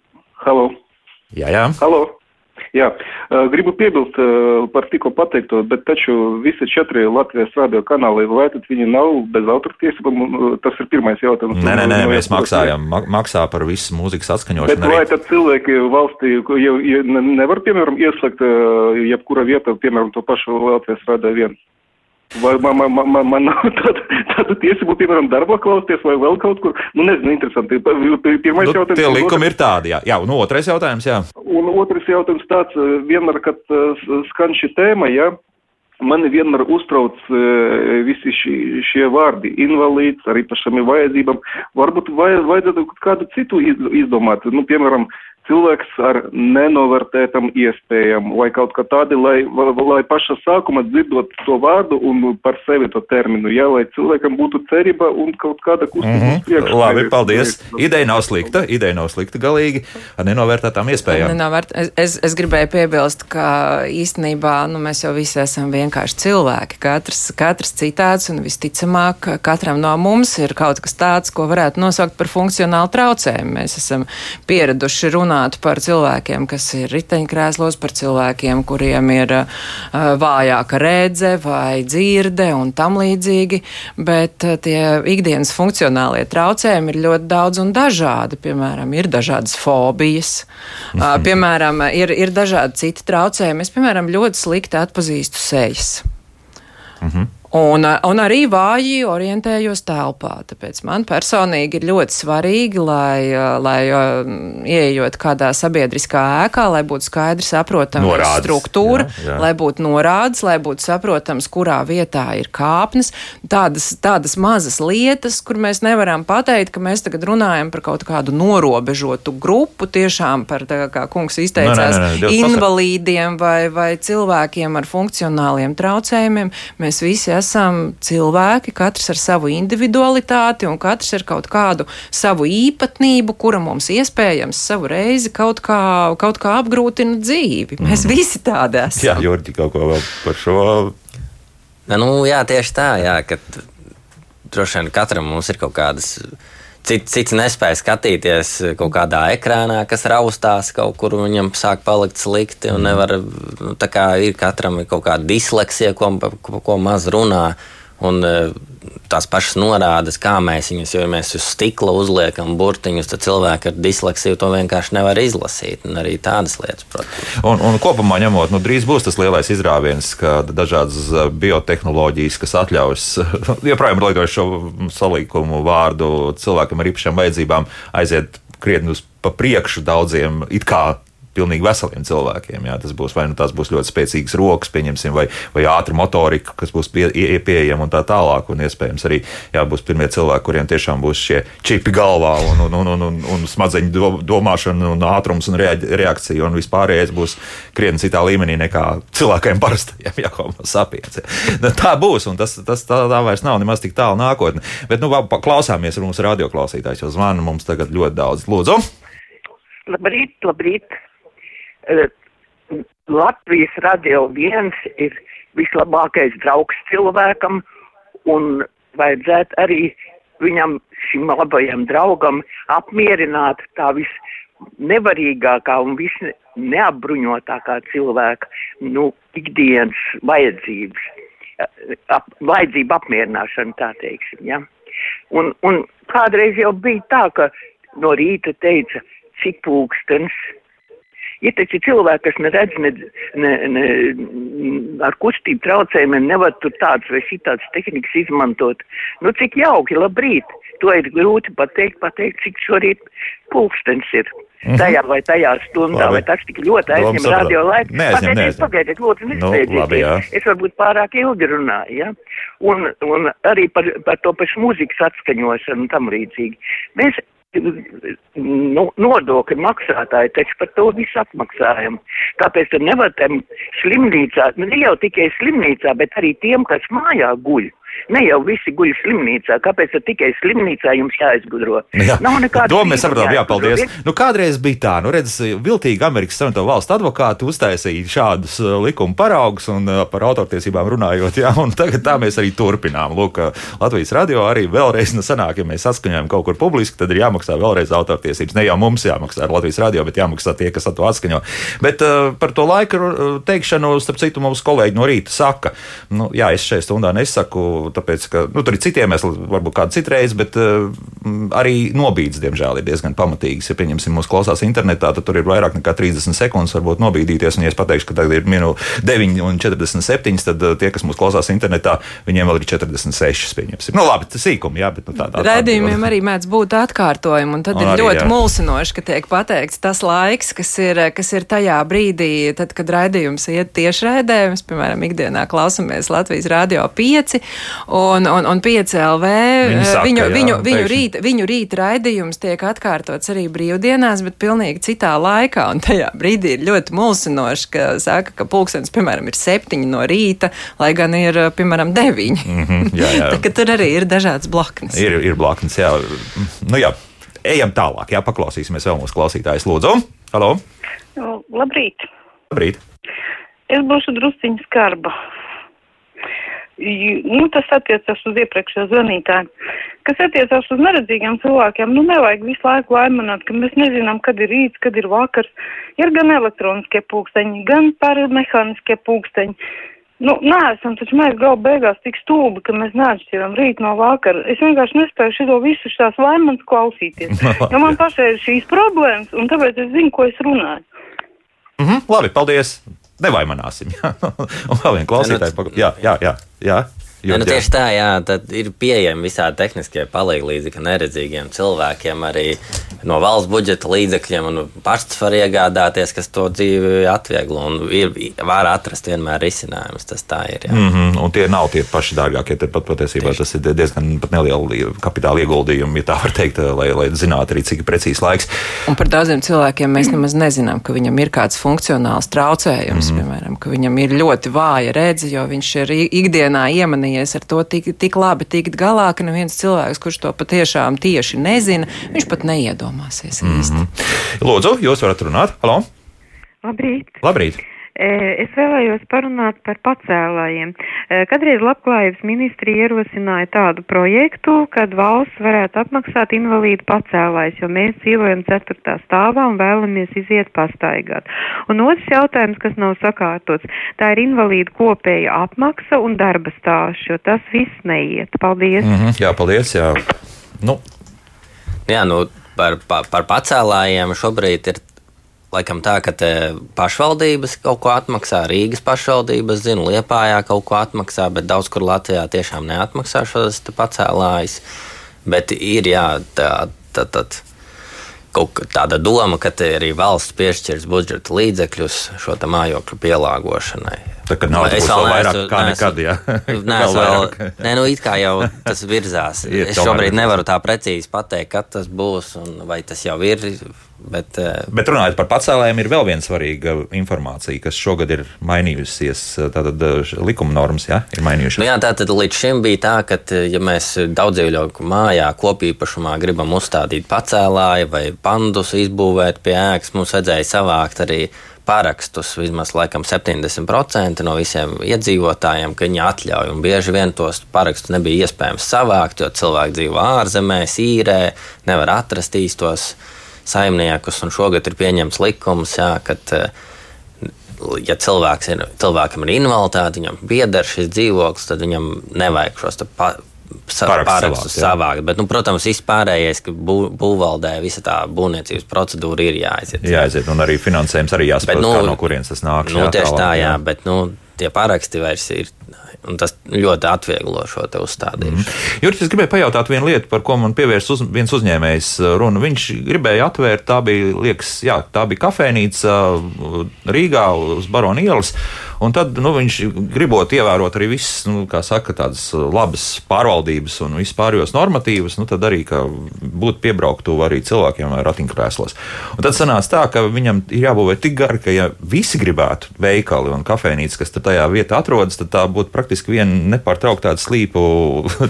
Halo! Jā, jā. Halo! Jā, gribu piebilst par tikko pateikto, bet taču visi četri Latvijas radio kanāli, vai tad viņi nav bez autortiesībām? Tas ir pirmais jautājums. Nē, nē, nē mēs maksājam, maksā par visu mūzikas atskaņošanu. Bet vai tad cilvēki valstī jau, jau nevar, piemēram, ieslēgt jebkura vieta, piemēram, to pašu Latvijas radio vienu? Vai man, man, man, man nav tāda, tāda tiesība, piemēram, darbā klausīties vai vēl kaut kur? Nu, nezinu, interesanti. Pirmais nu, jautājums. Tie likumi ir tādi, jā. jā. Nu, otrais jautājums, jā. Un otrs jautājums tāds, eh, vienmēr, kad eh, skan šī tēma, jā. Mani vienmēr uztrauc uh, visi šie, šie vārdi - invalīds, ar īpašām vajadzībām. Varbūt vajadzētu kādu citu izdomāt. Nu, piemēram, uh, cilvēks ar nenovērtētam iespējām, vai kaut kā tādi, lai, lai paša sākuma dzirdot to vārdu un par sevi to terminu, jā, lai cilvēkam būtu cerība un kaut kāda kustība mm -hmm. priekš. Labi, paldies. Ideja nav slikta, ideja nav slikta galīgi ar nenovērtētām iespējām. Nenovērt, es, es, es gribēju piebilst, ka īstenībā nu, mēs jau visi esam vienkārši cilvēki. Katrs, katrs citāds un visticamāk katram no mums ir kaut kas tāds, ko varētu nosaukt par funkcionālu traucējumu. Mēs esam pieraduši runāt runāt par cilvēkiem, kas ir riteņkrēslos, par cilvēkiem, kuriem ir uh, vājāka redze vai dzirde un tam līdzīgi, bet uh, tie ikdienas funkcionālie traucējumi ir ļoti daudz un dažādi. Piemēram, ir dažādas fobijas, uh, piemēram, ir, ir dažādi citi traucējumi. Es, piemēram, ļoti slikti atpazīstu sejas. -hmm. Un, un arī vāji orientējos telpā. Tāpēc man personīgi ir ļoti svarīgi, lai, lai ieejot kādā sabiedriskā ēkā, lai būtu skaidri saprotama struktūra, jā, jā. lai būtu norādes, lai būtu saprotams, kurā vietā ir kāpnes. Tādas, tādas mazas lietas, kur mēs nevaram pateikt, ka mēs tagad runājam par kaut kādu norobežotu grupu, tiešām par, tā, kā kungs izteicās, nē, nē, nē, invalīdiem vai, vai cilvēkiem ar funkcionāliem traucējumiem. Mēs visi esam esam cilvēki, katrs ar savu individualitāti un katrs ar kaut kādu savu īpatnību, kura mums iespējams savu reizi kaut kā, kaut kā apgrūtina dzīvi. Mēs mm. visi tādi esam. Jā, Jurģi, kaut ko vēl par šo. Nu, jā, tieši tā, jā, ka droši vien katram mums ir kaut kādas Cits, cits nespēja skatīties kaut kādā ekrānā, kas raustās kaut kur, viņam sāk palikt slikti. Mm. Nevar, nu, tā kā ir katram ir kaut kāda disleksija, ko, ko maz runā. Un e, tās pašas norādes, kā mēs viņus, jo ja mēs uz stikla uzliekam burtiņus, tad cilvēki ar disleksiju to vienkārši nevar izlasīt. Un arī tādas lietas, protams. Un, un kopumā ņemot, nu, drīz būs tas lielais izrāviens, ka dažādas e, biotehnoloģijas, kas atļaus, joprojām lietot šo salīkumu vārdu cilvēkam ar īpašām vajadzībām, aiziet krietni uz priekšu daudziem it kā pilnīgi veseliem cilvēkiem. Jā. Tas būs vai nu tās būs ļoti spēcīgas rokas, pieņemsim, vai, vai ātra motorika, kas būs pie, pieejama un tā tālāk. Un iespējams arī jā, būs pirmie cilvēki, kuriem tiešām būs šie čipi galvā un, un, un, un, un, un smadzeņu domāšana un ātrums un reakcija un vispārējais būs krietni citā līmenī nekā cilvēkiem parastajiem, ja homo sapiens. Nu, tā būs, un tas, tas tā, tā vairs nav nemaz tik tālu nākotnē. Bet, nu, klausāmies, ar mums radioklausītājs jau zvana mums tagad ļoti daudz. Lūdzu! Labrīt, labrīt! Eh, Latvijas radio viens ir vislabākais draugs cilvēkam, un vajadzētu arī viņam, šim labajam draugam, apmierināt tā visnevarīgākā un visneapbruņotākā cilvēka, nu, ikdienas vajadzības, ap, vajadzību apmierināšana, tā teiksim, ja. Un, un kādreiz jau bija tā, ka no rīta teica, cik pulkstens, Ir taču cilvēki, kas neredz ne, ne, ne, ar kustību traucējumiem, nevar tur tādas vai šitādas tehnikas izmantot. Nu, cik jauki, labrīt! To ir grūti pateikt, pateikt, cik šorīt pulkstens ir. Mm -hmm. Tajā vai tajā stundā, Labi. vai tas tik ļoti aizņem radio laiku. Pagaidiet, pagaidiet, lūdzu, nesteidzieties. Nu, es varbūt pārāk ilgi runāju, ja? Un, un arī par, par to pašu mūzikas atskaņošanu un tam līdzīgi. Mēs nu, nodokļu maksātāji taču par to visu apmaksājam. Tāpēc tur nevar tam slimnīcā, nu, ne jau tikai slimnīcā, bet arī tiem, kas mājā guļ. Ne jau visi guļ slimnīcā, kāpēc tikai slimnīcā jums jāizgudro? Jā. Nav nekāda. To mēs saprotam, jā, paldies. Nu, kādreiz bija tā, nu redz, viltīgi Amerikas Savienoto valstu advokāti uztaisīja šādus uh, likuma paraugus un uh, par autortiesībām runājot, jā, un tagad tā mēs arī turpinām. Lūk, uh, Latvijas radio arī vēlreiz nu, sanāk, ja mēs saskaņojam kaut kur publiski, tad ir jāmaksā vēlreiz autortiesības. Ne jau mums jāmaksā ar Latvijas radio, bet jāmaksā tie, kas to atskaņo. Bet uh, par to laika teikšanu, starp citu, mums kolēģi no rīta saka, nu, jā, es šajā stundā nesaku tāpēc, ka nu, tur ir citi iemesli, varbūt kāda citreiz, bet uh, arī nobīdes, diemžēl, ir diezgan pamatīgas. Ja pieņemsim, mūsu klausās internetā, tad tur ir vairāk nekā 30 sekundes, varbūt nobīdīties. Un, ja es pateikšu, ka tagad ir minūte 9 un 47, tad uh, tie, kas mūs klausās internetā, viņiem vēl ir 46. Pieņemsim. Nu, labi, tas sīkumi, jā, bet nu, tā, tā, Raidījumiem arī mēdz būt atkārtojumi, un tad arī, ir ļoti jā. mulsinoši, ka tiek pateikts tas laiks, kas ir, kas ir tajā brīdī, tad, kad raidījums iet tiešraidē. Mēs, piemēram, ikdienā klausāmies Latvijas Rādio 5, un, un, un 5LV. Viņi saka, viņu, jā, viņu, viņu, rīt, viņu rīta raidījums tiek atkārtots arī brīvdienās, bet pilnīgi citā laikā. Un tajā brīdī ir ļoti mulsinoši, ka saka, ka pulkstenis, piemēram, ir septiņi no rīta, lai gan ir, piemēram, deviņi. Mm -hmm, jā, jā. Tā, tur arī ir dažādas blaknes. Ir, ir blaknes, jā. Nu, jā. Ejam tālāk, jā, paklausīsimies vēl mūsu klausītājus. Lūdzu, halo! Labrīt! Labrīt! Es būšu drusciņš skarba nu, tas attiecas uz iepriekšējo zvanītāju. Kas attiecas uz neredzīgiem cilvēkiem, nu nevajag visu laiku laimanāt, ka mēs nezinām, kad ir rīts, kad ir vakars. Ir gan elektroniskie pūksteņi, gan paramehāniskie pūksteņi. Nu, neesam taču mēs galu beigās tik stulbi, ka mēs neatšķiram rīt no vakara. Es vienkārši nespēju šo visu šās laimans klausīties. jo man pašai ir šīs problēmas, un tāpēc es zinu, ko es runāju. Mm -hmm, labi, paldies! Nevaimanāsim. un vēl viena klausītāja. Jā, jā, jā. jā. Jo, nu, tieši tā, jā, tad ir pieejami visādi tehniskie palīdzīgi neredzīgiem cilvēkiem, arī no valsts budžeta līdzekļiem, un pašs var iegādāties, kas to dzīvi atvieglo. Ir var atrast vienmēr risinājumus. Tas tā ir. Jā. Mm -hmm, un tie nav tie paši dārgākie. Tad pat patiesībā tieši. tas ir diezgan neliela kapitāla ieguldījuma, ja tā var teikt, lai, lai zinātu arī, cik ir precīzs laiks. Un par daudziem cilvēkiem mēs nemaz nezinām, ka viņam ir kāds funkcionāls traucējums, mm -hmm. piemēram, ka viņam ir ļoti vāja redze, jo viņš ir ikdienā iemanījis cīnījies ar to tik, tik labi tikt galā, ka neviens cilvēks, kurš to patiešām tieši nezina, viņš pat neiedomāsies īsti. Mm -hmm. Lūdzu, jūs varat runāt? Halo! Labrīt! Labrīt. Es vēlējos parunāt par pacēlājiem. Kadreiz labklājības ministrija ierosināja tādu projektu, kad valsts varētu apmaksāt invalīdu pacēlājs, jo mēs dzīvojam ceturtā stāvā un vēlamies iziet pastaigāt. Un otrs jautājums, kas nav sakārtots, tā ir invalīdu kopēja apmaksa un darba stāsts, jo tas viss neiet. Paldies! Mm -hmm, jā, paldies! Jā. Nu. Jā, nu, par, par, par pacēlājiem šobrīd ir laikam tā, ka pašvaldības kaut ko atmaksā, Rīgas pašvaldības, zinu, Liepājā kaut ko atmaksā, bet daudz kur Latvijā tiešām neatmaksā šos pacēlājus. Bet ir jā, tā, tā, tā, kaut tāda doma, ka arī valsts piešķirs budžeta līdzekļus šo mājokļu pielāgošanai. Tā kā nauda būs vēl vairāk kā nekad, jā. Nē, vēl, vēl, nē, nu it kā jau tas virzās. es šobrīd nevaru tā precīzi pateikt, kad tas būs un vai tas jau ir. Bet, uh, bet runājot par pacēlējiem, ir vēl viena svarīga informācija, kas šogad ir mainījusies. Tātad likuma normas jā, ir mainījušās. Nu jā, tātad līdz šim bija tā, ka, ja mēs daudzdzīvokļu mājā kopīpašumā gribam uzstādīt pacēlāju vai pandus izbūvēt pie ēkas, mums vajadzēja savākt arī parakstus vismaz laikam 70% no visiem iedzīvotājiem, ka viņi atļauj. Un bieži vien tos parakstus nebija iespējams savākt, jo cilvēki dzīvo ārzemēs, īrē, nevar atrast īstos saimniekus. Šogad ir pieņemts likums, jā, ka, ja cilvēks ir, cilvēkam ir invaliditāte, viņam pieder šis dzīvoklis, tad viņam nevajag šos pa, parakstus savākt. Bet, nu, protams, vispārējais, ka bū, būvvaldē visa tā būvniecības procedūra ir jāaiziet. Jāaiziet, un arī finansējums arī jāsaprot, bet, nu, no kurienes tas nāk. Nu, jā, tieši tā, jā, jā. bet nu, tie paraksti vairs ir tas ļoti atvieglo šo uzstādīšanu. Mm. Juris, es gribēju pajautāt vienu lietu, par ko man pievērst uz, viens uzņēmējs uh, runu. Viņš gribēja atvērt, tā bija, liekas, jā, tā bija kafejnīca uh, Rīgā uz Barona ielas. Un tad nu, viņš gribot ievērot arī visas, nu, kā saka, tādas labas pārvaldības un vispārējos normatīvus, nu, tad arī būt piebrauktu arī cilvēkiem ratiņkrēslos. Un tad sanāca tā, ka viņam ir jābūvē tik gari, ka ja visi gribētu veikali un kafejnīcas, kas tajā vietā atrodas, tad tā būtu praktiski viena nepārtraukta slīpu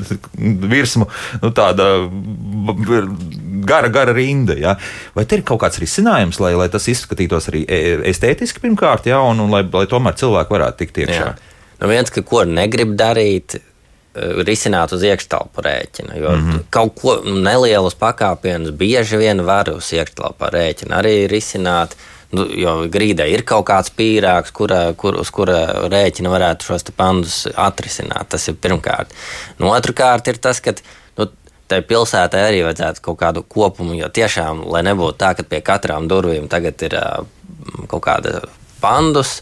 virsmu, nu, tāda gara, gara rinda. Ja? Vai te ir kaut kāds risinājums, lai, lai tas izskatītos arī e, estētiski pirmkārt, ja? un, un lai, lai tomēr cilvēki varētu tikt iekšā? Jā. Nu viens, ka ko negrib darīt, e, risināt uz iekštelpu rēķina. Jo mm -hmm. kaut ko nelielus pakāpienus bieži vien var uz iekštelpu rēķina arī risināt. Nu, jo grīdē ir kaut kāds pīrāgs, kura, kur, uz kura rēķina varētu šos pandus atrisināt. Tas ir pirmkārt. Nu, Otrakārt ir tas, ka tai pilsētai arī vajadzētu kaut kādu kopumu, jo tiešām, lai nebūtu tā, ka pie katrām durvīm tagad ir kaut kāda pandus.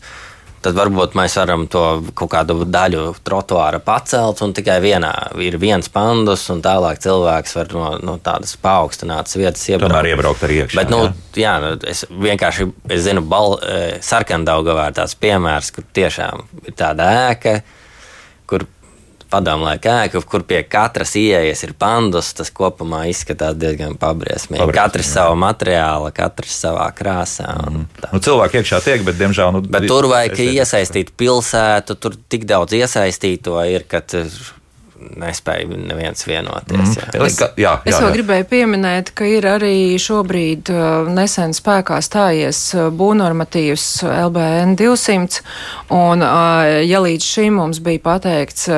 Tad varbūt mēs varam to kaut kādu daļu trotuāra pacelt, un tikai vienā ir viens pandus, un tālāk cilvēks var no, no tādas paaugstinātas vietas iebraukt. Tomēr iebraukt arī iekšā. Bet, nu, jā, jā es vienkārši es zinu, bal, sarkandaugavā ir tāds piemērs, kur tiešām ir tāda ēka, kur padomlaika ēka, kur pie katras ieejas ir pandus. Tas kopumā izskatās diezgan pabriesmīgi. Katrs savu materiālu, katrs savā krāsā. Mm. Nu, cilvēki iekšā tiek, bet diemžēl. Nu, bet tur vajag iesaistīt pilsētu, tur tik daudz iesaistīto ir, ka nespēja neviens vienoties. Mm. Jā. Es, jā, jā, es vēl jā. gribēju pieminēt, ka ir arī šobrīd uh, nesen spēkā stājies uh, būvnormatīvs LBN 200, un uh, ja līdz šim mums bija pateikts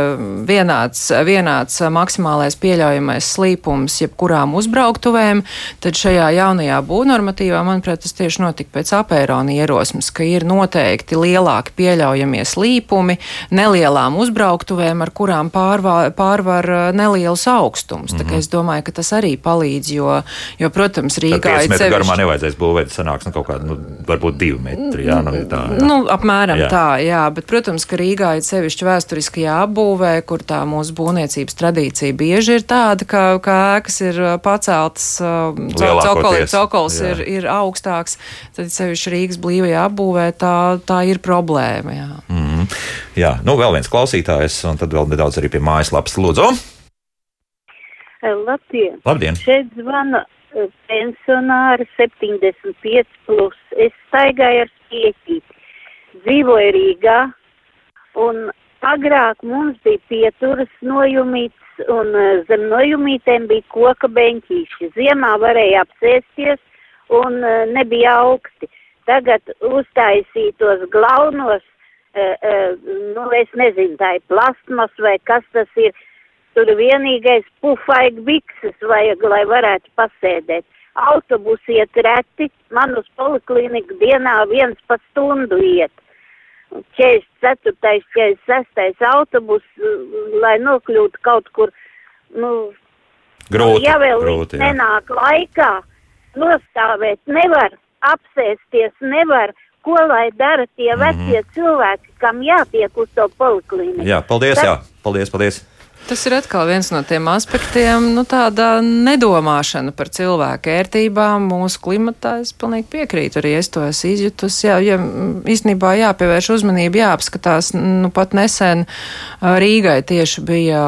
vienāds, vienāds maksimālais pieļaujamais slīpums jebkurām uzbrauktuvēm, tad šajā jaunajā būvnormatīvā, manuprāt, tas tieši notika pēc apērona ierosmes, ka ir noteikti lielāki pieļaujamie slīpumi nelielām uzbrauktuvēm, ar kurām pārvā, pārvar uh, nelielus augstumus. Mm -hmm. Es domāju, ka tas arī palīdz, jo, jo protams, Rīgā ir. Sevišķi... garumā nevajadzēs būvēt, sanāks nu, kaut kāda, nu, varbūt divi metri. Jā, nu, tā, jā. Nu, apmēram jā. tā, jā. Bet, protams, ka Rīgā ir sevišķi vēsturiskajā apbūvē, kur tā mūsu būvniecības tradīcija bieži ir tāda, ka, ka ēkas ir uh, paceltas, uh, cokols ir, ir augstāks, tad sevišķi Rīgas blīvajā apbūvē tā, tā ir problēma. Jā. Mm -hmm. jā, nu vēl viens klausītājs, un tad vēl nedaudz arī pie mājaslapas lūdzu. Labdien! Labdien. Šeit zvana e, pensionāri 75 plus. Es staigāju ar skieķīti. Dzīvoju Rīgā un agrāk mums bija pieturas nojumīts un e, zem nojumītēm bija koka beņķīši. Ziemā varēja apsēsties un nebija augsti. Tagad uztaisītos glaunos nu, es nezinu, tā ir plasmas vai kas tas ir. Tur vienīgais pufaigi bikses vajag, lai varētu pasēdēt. Autobusi iet reti, man uz polikliniku dienā viens pa stundu iet. 44. 46. autobus, lai nokļūtu kaut kur, nu, grūti, ja vēl grūti, jā. nenāk laikā, nostāvēt nevar, apsēsties nevar, ko lai dara tie mm -hmm. vecie cilvēki, kam jātiek uz to poliklīniku. Jā, paldies, Tas... jā, paldies, paldies. Tas ir atkal viens no tiem aspektiem, nu, tāda nedomāšana par cilvēku ērtībām mūsu klimatā. Es pilnīgi piekrītu, arī es to esmu izjutusi. Jā, ja, īstenībā jāpievērš uzmanība, jāapskatās. Nu, pat nesen Rīgai tieši bija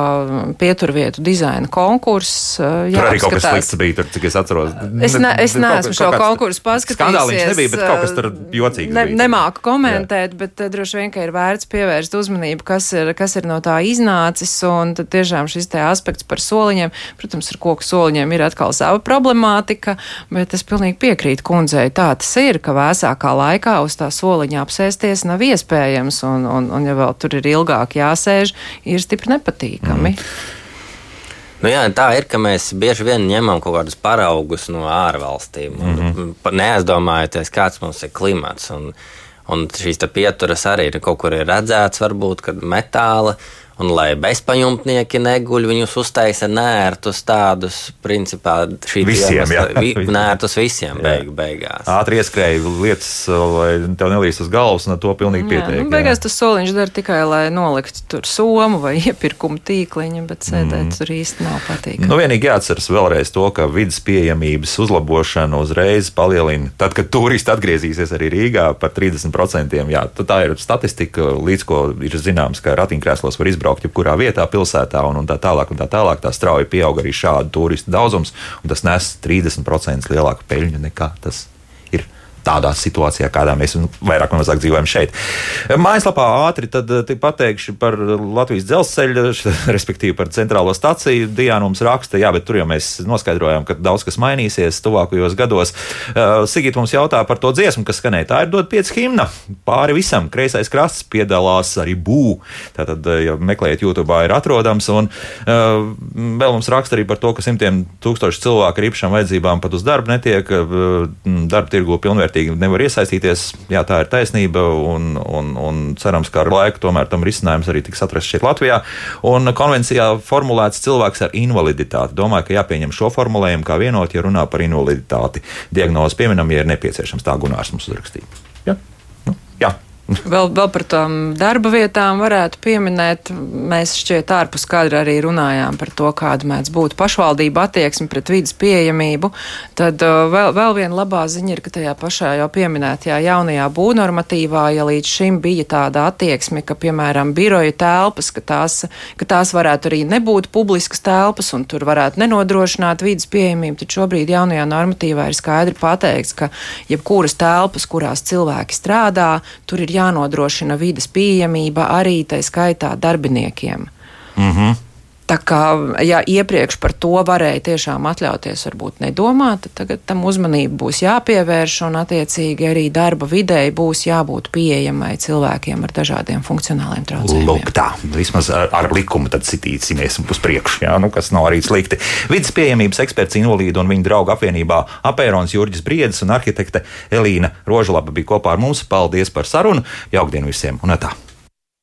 pieturvietu dizaina konkurss. Tur arī kaut kas slikts bija, tur, cik es atceros. Es, ne, es neesmu šo konkursu paskatījies. Skandāliņš nebija, bet kaut kas tur jocīgs ne, bija. Nemāku komentēt, Jā. bet droši vien, ka ir vērts pievērst uzmanību, kas ir, kas ir no tā iznācis. Un tad tiešām šis te aspekts par soliņiem, protams, ar koku soliņiem ir atkal sava problemātika, bet es pilnīgi piekrītu kundzei. Tā tas ir, ka vēsākā laikā uz tā soliņa apsēsties nav iespējams, un, un, un ja vēl tur ir ilgāk jāsēž, ir stipri nepatīkami. Mm. Nu jā, tā ir, ka mēs bieži vien ņemam kaut kādus paraugus no ārvalstīm, mm -hmm. neaizdomājoties, kāds mums ir klimats. Un, un šīs pieturas arī ir kaut kur ir redzēts, varbūt, kad metāla Un, lai bezpajumtnieki neguļ, viņus uztaisa nērtus tādus, principā, šī visiem, jā. Vi, nērtus visiem beig, beigās. Ātri ieskrēja lietas, lai tev nelīst uz galvas, un to pilnīgi pietiek. Nu, beigās tas soliņš dara tikai, lai noliktu tur somu vai iepirkumu tīkliņu, bet sēdēt mm. tur īsti nav patīkami. Nu, vienīgi jāatceras vēlreiz to, ka vidas pieejamības uzlabošana uzreiz palielina. Tad, kad turisti atgriezīsies arī Rīgā par 30%, jā, tā ir statistika, līdz ko ir zināms, ka ratiņkrēslos var izbraukt izbraukt jebkurā vietā, pilsētā un, un tā tālāk. Un tā tālāk tā strauji pieaug arī šādu turistu daudzums, un tas nes 30% lielāku peļņu nekā tas tādā situācijā, kādā mēs vairāk vai mazāk dzīvojam šeit. Mājaslapā ātri eh, pateikšu par Latvijas dzelzceļa, respektīvi par centrālo staciju. Diana mums raksta, jā, bet tur jau mēs noskaidrojām, ka daudz kas mainīsies tuvākajos gados. Uh, Sigīt mums jautā par to dziesmu, kas skanēja. Tā ir dod pieci himna. Pāri visam kreisais krasts piedalās arī bū. Tātad, eh, ja meklējat YouTube, ir atrodams. Un uh, vēl mums raksta arī par to, ka simtiem tūkstoši cilvēku ar īpašām vajadzībām pat uz darbu netiek. Uh, darba tirgu pilnvērtīgi pilnvērtīgi nevar iesaistīties. Jā, tā ir taisnība, un, un, un cerams, ka ar laiku tomēr tam risinājums arī tiks atrasts šeit Latvijā. Un konvencijā formulēts cilvēks ar invaliditāti. Domāju, ka jāpieņem šo formulējumu kā vienot, ja runā par invaliditāti. Diagnozi pieminam, ja ir nepieciešams. Tā Gunārs mums uzrakstīja. Ja? Vēl, vēl par tām darba vietām varētu pieminēt. Mēs šķiet ārpus kadra arī runājām par to, kāda mēdz būt pašvaldība attieksme pret vidas pieejamību. Tad uh, vēl, vēl viena labā ziņa ir, ka tajā pašā jau pieminētajā jaunajā būvnormatīvā, ja līdz šim bija tāda attieksme, ka, piemēram, biroja telpas, ka tās, ka tās varētu arī nebūt publiskas telpas un tur varētu nenodrošināt vidas pieejamību, tad šobrīd jaunajā normatīvā ir skaidri pateikts, ka jebkuras telpas, kurās cilvēki strādā, tur ir jānodrošina vidas pieejamība arī tai skaitā darbiniekiem. Mm -hmm. Tā kā ja iepriekš par to varēja tiešām atļauties, varbūt nedomāt, tagad tam uzmanība būs jāpievērš un attiecīgi arī darba videi būs jābūt pieejamai cilvēkiem ar dažādiem funkcionāliem traucējumiem. Lūk, tā vismaz ar, ar likumu tad citīsimies uz priekšu, jā, nu, kas nav arī slikti. Vides pieejamības eksperts invalīdu un viņa draugu apvienībā Apērons Jurģis Briedis un arhitekte Elīna Rožlaba bija kopā ar mums. Paldies par sarunu, jaukdienu visiem un tā!